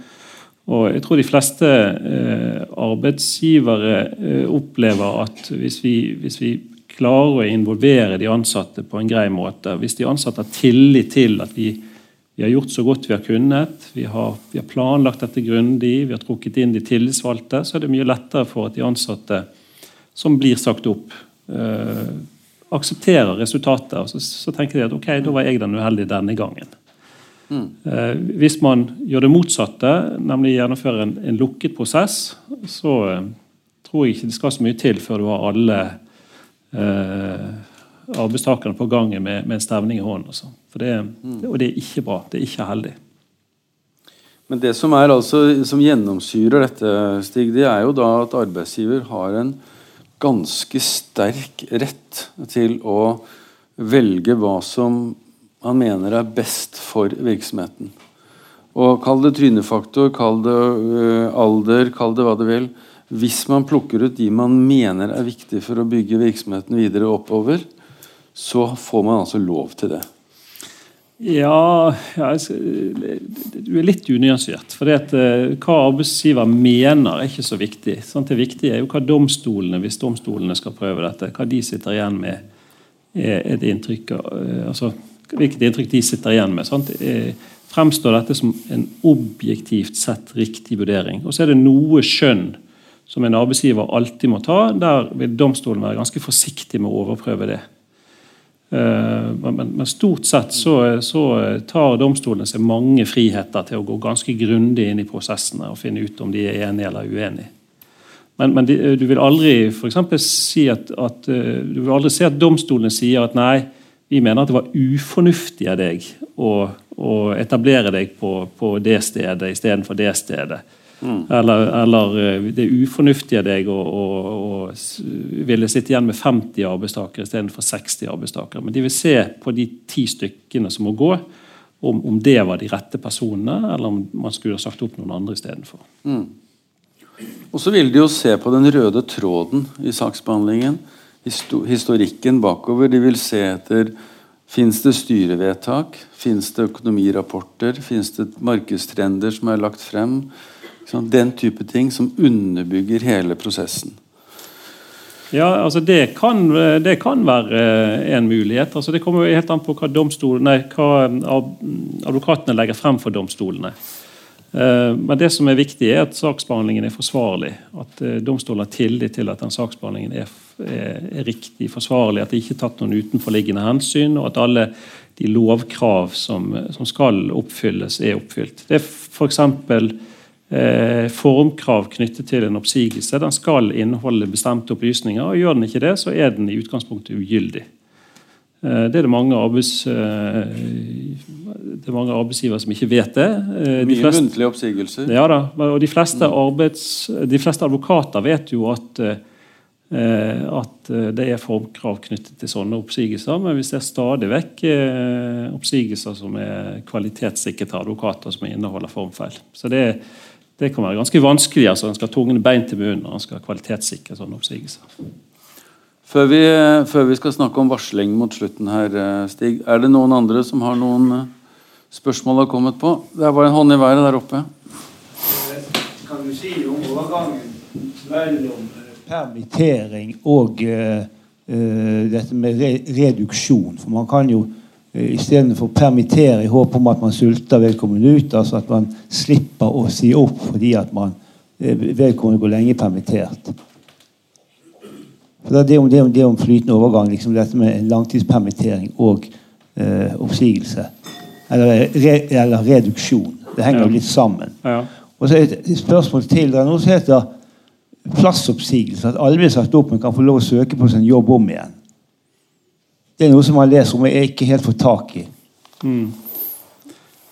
og jeg tror de fleste eh, arbeidsgivere opplever at hvis vi, hvis vi, klarer å involvere de ansatte på en grei måte, hvis de ansatte har tillit til at vi, vi har gjort så godt vi har kunnet, vi har, vi har planlagt dette grundig, vi har trukket inn de tillitsvalgte, så er det mye lettere for at de ansatte som blir sagt opp, eh, aksepterer resultatet. Og så, så tenker de at ok, da var jeg den uheldige denne gangen. Eh, hvis man gjør det motsatte, nemlig gjennomfører en, en lukket prosess, så eh, tror jeg ikke det skal så mye til før du har alle eh, arbeidstakerne på gangen med, med en stevning i hånden. og Altså. Det, mm. Og det er ikke bra. Det er ikke heldig. Men det som, er altså, som gjennomsyrer dette, Stig, det er jo da at arbeidsgiver har en ganske sterk rett til å velge hva som han mener er best for virksomheten. Og kall det trynefaktor, kall det øh, alder, kall det hva du vil. Hvis man plukker ut de man mener er viktige for å bygge virksomheten videre oppover, så får man altså lov til det. Ja, ja Du er litt unyansert. For det at, uh, hva arbeidsgiver mener, er ikke så viktig. Sant? Det viktige er jo hva domstolene, hvis domstolene skal prøve dette, hva de sitter igjen med. Er, det inntrykk, uh, altså, hvilket inntrykk de sitter igjen med. Sant? Uh, fremstår dette som en objektivt sett riktig vurdering. Og så er det noe skjønn som en arbeidsgiver alltid må ta. Der vil domstolen være ganske forsiktig med å overprøve det. Eh, men, stort sett så, så, tar domstolene seg mange friheter til å gå ganske grundig inn i prosessene og finne ut om de er enige eller uenige. Men, men de, du vil aldri for si at, at, eh, du vil aldri si at domstolene sier at nei, vi mener at det var ufornuftig av deg å, å etablere deg på, på det stedet istedenfor det stedet. Mm. Eller, eller, eh, det ufornuftig av deg å, å, å ville sitte igjen med 50 arbeidstakere istedenfor 60 arbeidstakere. Men de vil se på de ti stykkene som må gå, om, om, det var de rette personene, eller om man skulle ha sagt opp noen andre istedenfor. Mm. Og så vil de jo se på den røde tråden i saksbehandlingen historikken bakover. De vil se etter Fins det styrevedtak? Fins det økonomirapporter? Fins det markedstrender som er lagt frem? Den type ting som underbygger hele prosessen. Ja, altså det kan, det kan være eh, en mulighet. Altså det kommer helt an på hva, nei, hva advokatene legger frem for domstolene. Eh, men det som er viktig, er at saksbehandlingen er forsvarlig. At eh, domstolen har tillit til at den saksbehandlingen er, er, er, riktig forsvarlig. At det ikke er tatt noen utenforliggende hensyn, og at alle de lovkrav som, som skal oppfylles, er oppfylt. Det er f.eks. Eh, formkrav knyttet til en oppsigelse. Den skal inneholde bestemte opplysninger. og Gjør den ikke det, så er den i utgangspunktet ugyldig. Eh, det er det mange, arbeids, eh, det er mange arbeidsgivere som ikke vet det. De Mye fleste, muntlige oppsigelser. Ja da, og de fleste, arbeids, de fleste, advokater vet jo at, at det er formkrav knyttet til sånne oppsigelser. Men vi ser stadig vekk oppsigelser som er kvalitetssikret av advokater som inneholder formfeil. Så det, det kan være ganske vanskelig. altså En skal ha tungen bein til munnen når en skal kvalitetssikre sånne oppsigelser. Før vi, før vi, skal snakke om varsling mot slutten her, eh, Stig, er det noen andre som har noen eh, spørsmål har kommet på? Det er bare en hånd i været der oppe. Kan du si om overgangen mellom eh, permittering og uh, uh, dette med re reduksjon? For man kan jo uh, istedenfor permittere i håp om at man sulter vedkommende ut, altså at man slipper å si opp fordi at man vedkommende går lenge permittert. Det er om, det, om, det om flytende overgang, liksom dette med langtidspermittering og eh, oppsigelse. Eller, re, eller, reduksjon. Det henger ja. litt sammen. Ja. Og så er et spørsmål til. Det er noe som heter plassoppsigelse. At alle blir sagt opp, men kan få lov å søke på sin jobb om igjen. Det er noe som man leser om og jeg ikke helt får tak i. Mm.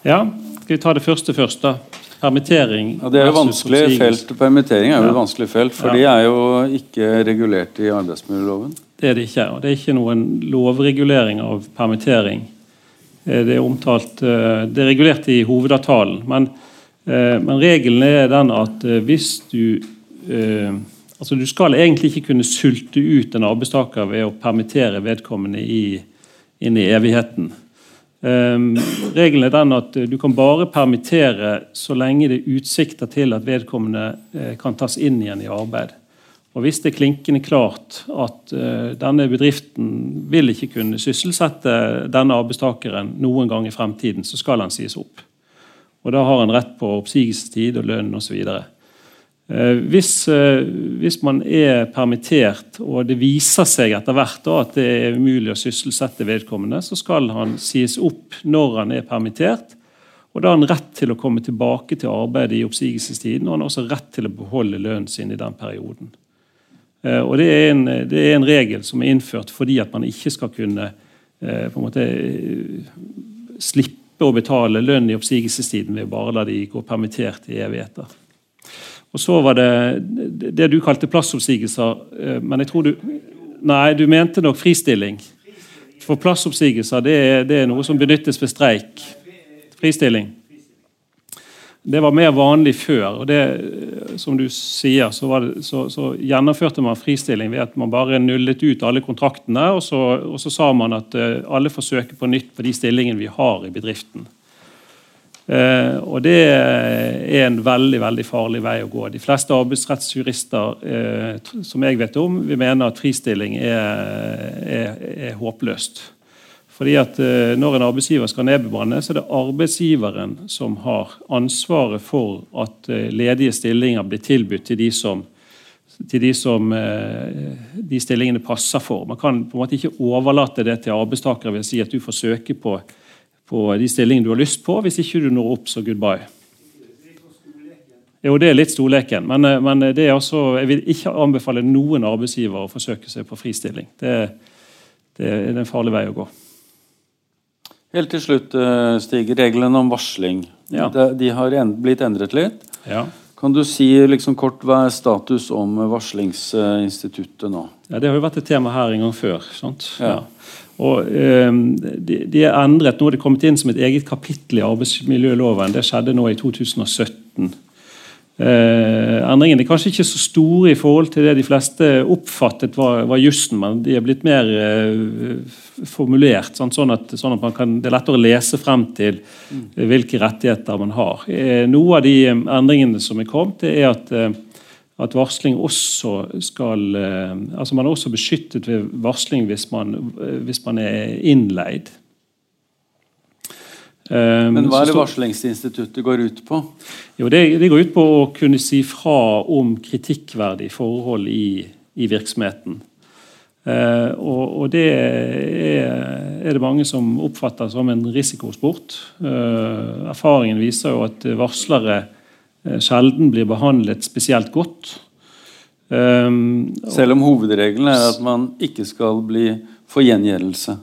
Ja, skal vi ta det første først, da? Permittering ja, Det er jo vanskelig felt. Permittering er jo ja. et vanskelig felt, for ja. de er jo ikke regulert i arbeidsmiljøloven. Det er det ikke. og Det er ikke noen lovregulering av permittering. Eh, det er omtalt, eh, det er regulert i hovedavtalen. Men, eh, men regelen er den at hvis du altså Du skal egentlig ikke kunne sulte ut en arbeidstaker ved å permittere vedkommende i, inn i evigheten. Um, regelen er den at du kan bare permittere så lenge det er utsikter til at vedkommende uh, kan tas inn igjen i arbeid. Og Hvis det er klinkende klart at uh, denne bedriften vil ikke kunne sysselsette denne arbeidstakeren noen gang i fremtiden, så skal han sies opp. Og Da har han rett på oppsigelsestid og lønn osv. Eh, hvis, eh, hvis, man er permittert og det viser seg etter hvert at det er umulig å sysselsette vedkommende, så skal han sies opp når han er permittert. Og Da har han rett til å komme tilbake til arbeidet i oppsigelsestiden, og han har også rett til å beholde lønnen sin i den perioden. Eh, og det er, en, det er en regel som er innført fordi at man ikke skal kunne måte slippe å betale lønn i oppsigelsestiden ved å bare la de gå permittert i evigheter. Og så var det det du kalte plassoppsigelser. Eh, men jeg tror du Nei, du mente nok fristilling. For plassoppsigelser det er, det er noe som benyttes ved streik. Fristilling. det var mer vanlig før. og det, Som du sier, så, det, så, så, gjennomførte man fristilling ved at man bare nullet ut alle kontraktene, og så, og så sa man at uh, alle får søke på nytt på de stillingene vi har i bedriften. Uh, og Det er en veldig veldig farlig vei å gå. De fleste arbeidsrettsjurister uh, som jeg vet om, vi mener at fristilling er, er, er håpløst. Fordi at eh, Når en arbeidsgiver skal nedbemanne, så er det arbeidsgiveren som har ansvaret for at ledige stillinger blir tilbudt til de som, til de, som de stillingene passer for. Man kan på en måte ikke overlate det til arbeidstakere ved å si at du får søke på, på de stillingene du har lyst på. Hvis ikke du når opp, så goodbye. Jo, det er litt storleken. Men, men det er også, jeg vil ikke anbefale noen arbeidsgiver å forsøke seg på fristilling. Det, det er en farlig vei å gå. Helt til slutt, eh, Stig. Reglene om varsling. Ja. De, har blitt endret litt. Ja. Kan du si liksom kort hva er status om varslingsinstituttet nå? Ja, Det har jo vært et tema her en gang før. sant? Ja. Og eh, de, de, er endret. Nå er det kommet inn som et eget kapittel i arbeidsmiljøloven. Det skjedde nå i 2017. Eh, endringene er kanskje ikke så store i forhold til det de fleste oppfattet var, var jussen, men de er blitt mer eh, formulert, sånn, sånn, at, sånn at kan, det er lettere å lese frem til mm. hvilke rettigheter man har. Eh, noe av de eh, endringene som er kommet, er at, eh, at varsling også skal eh, altså Man er også beskyttet ved varsling hvis man, hvis man er innleid. Um, Men hva er det varslingsinstituttet går ut på? Jo, det, det, går ut på å kunne si fra om kritikkverdige forhold i, i virksomheten. Uh, og, og, det er, er, det mange som oppfatter som en risikosport. Uh, erfaringen viser jo at varslere sjelden blir behandlet spesielt godt. Um, Selv om hovedregelen er at man ikke skal bli for gjengjeldelse?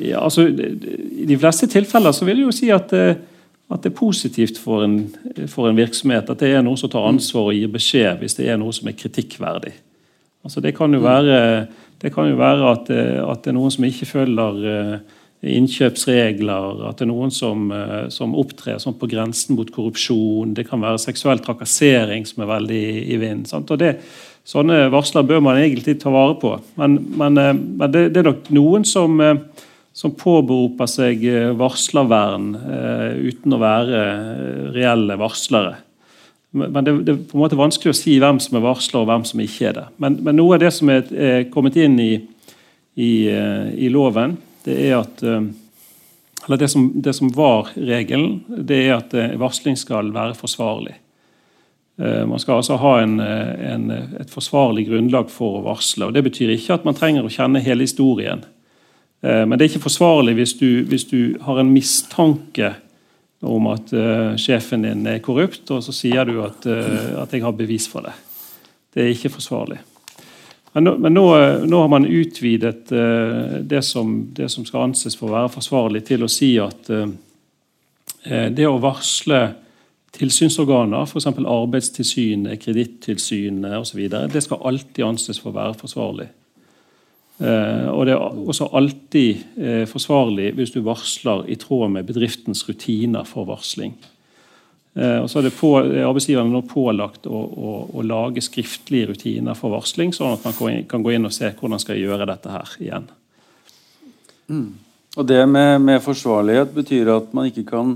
Ja, altså, I de fleste tilfeller så vil jeg jo si at, eh, at det er positivt for en, for en, virksomhet at det er noen som tar ansvar og gir beskjed hvis det er noe som er kritikkverdig. Altså, det kan jo være, være, kan jo være at, eh, at, det er noen som ikke følger eh, innkjøpsregler, at det er noen som, som opptrer sånn på grensen mot korrupsjon. Det kan være seksuell trakassering som er veldig i vinden. Sånne varsler bør man egentlig ta vare på. Men, men, men det, det, er nok noen som som påberoper seg eh, varslervern eh, uten å være eh, reelle varslere. Men det, det, er på en måte vanskelig å si hvem som er varsler og hvem som ikke er det. Men, men noe av det som er, er kommet inn i, i, i, loven, det er at eller det som, det som, var regelen, det er at varsling skal være forsvarlig. Man skal altså ha en, en, et forsvarlig grunnlag for å varsle. og Det betyr ikke at man trenger å kjenne hele historien. Eh, men det er ikke forsvarlig hvis du, hvis du har en mistanke om at uh, sjefen din er korrupt, og så sier du at, uh, at, jeg har bevis for det. Det er ikke forsvarlig. Men nå, men nå, nå har man utvidet uh, det, som, det, som, skal anses for å være forsvarlig, til å si at det å varsle tilsynsorganer, f.eks. Arbeidstilsynet, Kredittilsynet osv., det skal alltid anses for å være forsvarlig. Eh, og Det er også alltid eh, forsvarlig hvis du varsler i tråd med bedriftens rutiner for varsling. Eh, og så er, på, Arbeidsgiverne nå pålagt å, å, å, lage skriftlige rutiner for varsling, sånn at man kan gå inn og se hvordan man skal gjøre dette her igjen. Mm. Og Det med, med, forsvarlighet betyr at man ikke kan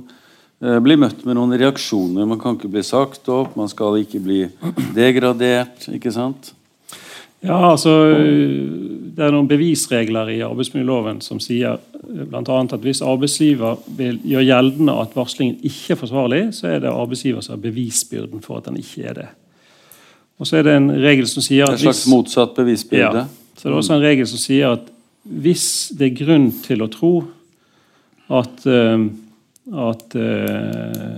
eh, bli møtt med noen reaksjoner. Man kan ikke bli sagt opp, man skal ikke bli degradert. ikke sant? Ja, altså Det er noen bevisregler i arbeidsmiljøloven som sier blant annet at hvis arbeidsgiver vil gjøre gjeldende at varslingen ikke er forsvarlig, så er det arbeidsgiver som har bevisbyrden for at den ikke er det. Og så er det en regel som sier at En slags motsatt bevisbyrde? Ja, så det er også en regel som sier at hvis det er grunn til å tro at, uh, at uh,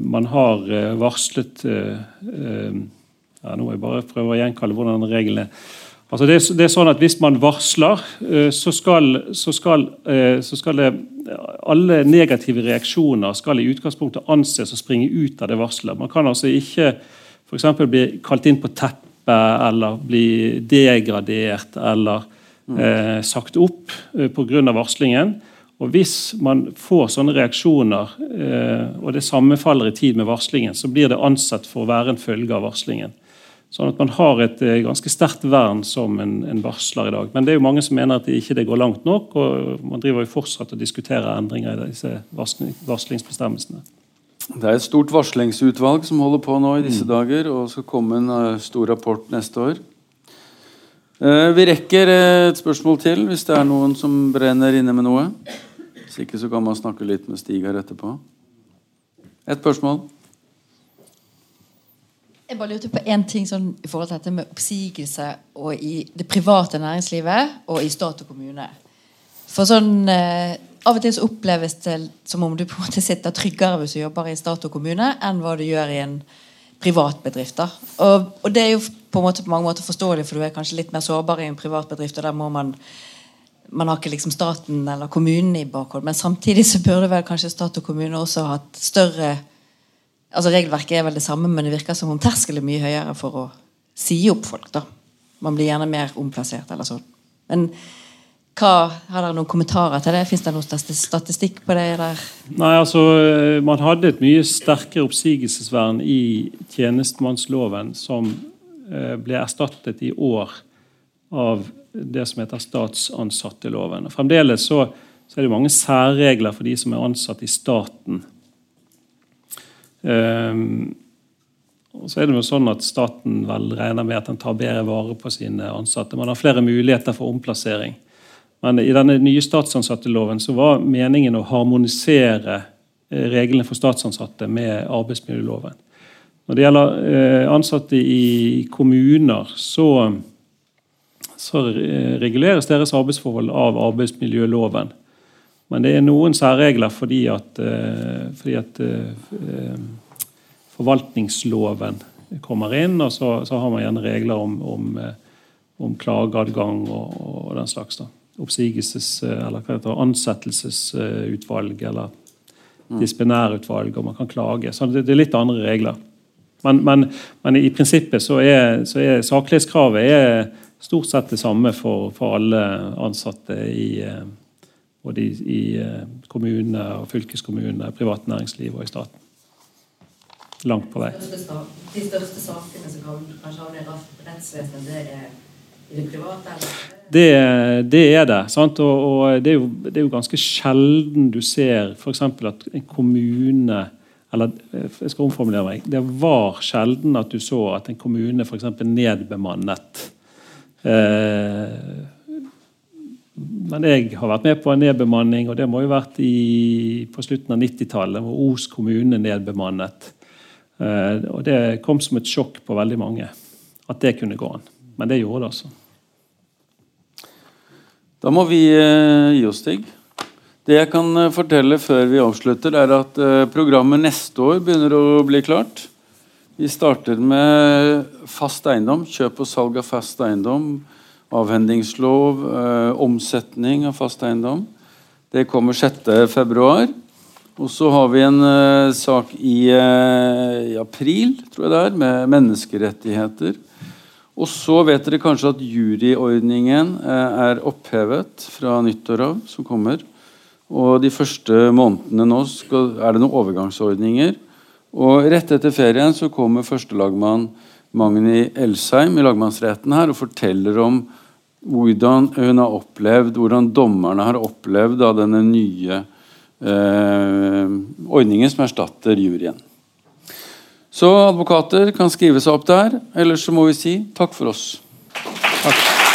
man har varslet ja, nå må jeg bare prøve å gjenkalle hvordan reglene. Altså det, det, er sånn at Hvis man varsler, eh, så skal, så skal, eh, så skal det, alle negative reaksjoner skal i utgangspunktet anses å springe ut av det varselet. Man kan altså ikke for bli kalt inn på teppet eller bli degradert eller mm. eh, sagt opp eh, pga. varslingen. Og Hvis man får sånne reaksjoner, og det sammenfaller i tid med varslingen, så blir det ansett for å være en følge av varslingen. Sånn at man har et ganske sterkt vern som en, en, varsler i dag. Men det er jo mange som mener at det ikke går langt nok, og man driver jo fortsatt og diskuterer endringer i disse varslingsbestemmelsene. Det er et stort varslingsutvalg som holder på nå i disse mm. dager, og skal komme en uh, stor rapport neste år. Uh, vi rekker et spørsmål til hvis det er noen som brenner inne med noe. Hvis ikke så kan man snakke litt med Stig her etterpå. Et spørsmål. Jeg bare lurte på én ting sånn, i forhold til dette med oppsigelse og i det private næringslivet og i stat og kommune. For sånn av og til så oppleves det som om du på en måte sitter tryggere hvis du jobber i stat og kommune, enn hva du gjør i en privat bedrift. Og, og, det er jo på, en måte, på mange måter forståelig, for du er kanskje litt mer sårbar i en privat bedrift. og der må man man har ikke liksom staten eller kommunen i bakhold. Men samtidig så burde vel kanskje stat og kommune også hatt større altså Regelverket er vel det samme, men det virker som om terskelen er mye høyere for å si opp folk. da. Man blir gjerne mer omplassert eller sånn. Men hva, har dere noen kommentarer til det? Fins det noen statistikk på det? Eller? Nei, altså, eh, Man hadde et mye sterkere oppsigelsesvern i tjenestemannsloven som eh, ble erstattet i år av det som heter statsansatteloven. Og fremdeles så, så, er det mange særregler for de som er ansatt i staten. Um, og så er det jo sånn at Staten vel regner med at den tar bedre vare på sine ansatte. Man har flere muligheter for omplassering. Men i denne nye statsansatteloven så var meningen å harmonisere eh, reglene for statsansatte med arbeidsmiljøloven. Når det gjelder eh, ansatte i kommuner, så, så reguleres deres arbeidsforhold av arbeidsmiljøloven. Men det er noen særregler fordi at, eh, fordi at forvaltningsloven kommer inn, og så, så, har man gjerne regler om, om, om klageadgang og, og den slags. da oppsigelses- eller hva heter ansettelsesutvalg eller mm. disiplinærutvalg, og man kan klage. Så det, det er litt andre regler. Men, men, men i prinsippet så er, så er saklighetskravet er stort sett det samme for, for alle ansatte i både i, i kommune, og fylkeskommunene, privat næringsliv og i staten. Langt på vei. De største sakene som kan kanskje havne i rettsvesenet, det er i det private? eller? Det, det, er det. Sant? Og, og det, er jo, det, er jo, ganske sjelden du ser f.eks. at en kommune eller jeg skal omformulere meg, Det var sjelden at du så at en kommune f.eks. nedbemannet. Eh, men jeg har vært med på en nedbemanning, og det må jo ha vært i, på slutten av 90-tallet, hvor Os kommune nedbemannet. Eh, og Det kom som et sjokk på veldig mange at det kunne gå an. Men det gjorde det altså. Da må vi eh, gi oss, Stig. Det jeg kan eh, fortelle før vi avslutter, er at programmet neste år begynner å bli klart. Vi starter med fast eiendom, kjøp og salg av fast eiendom. Avhendingslov, omsetning av fast eiendom. Det kommer 6.2. Og så har vi en sak i, i april, tror jeg det er, med menneskerettigheter. Og så vet dere kanskje at juryordningen eh, er opphevet fra nyttår av, som kommer. Og de første månedene nå skal, er det noen overgangsordninger. Og rett etter ferien så kommer førstelagmann Magni Elsheim i lagmannsretten her og forteller om hvordan hun har opplevd, hvordan dommerne har opplevd av denne nye eh, ordningen som erstatter juryen. Så advokater kan skrive seg opp der. Ellers så må vi si takk for oss. Takk.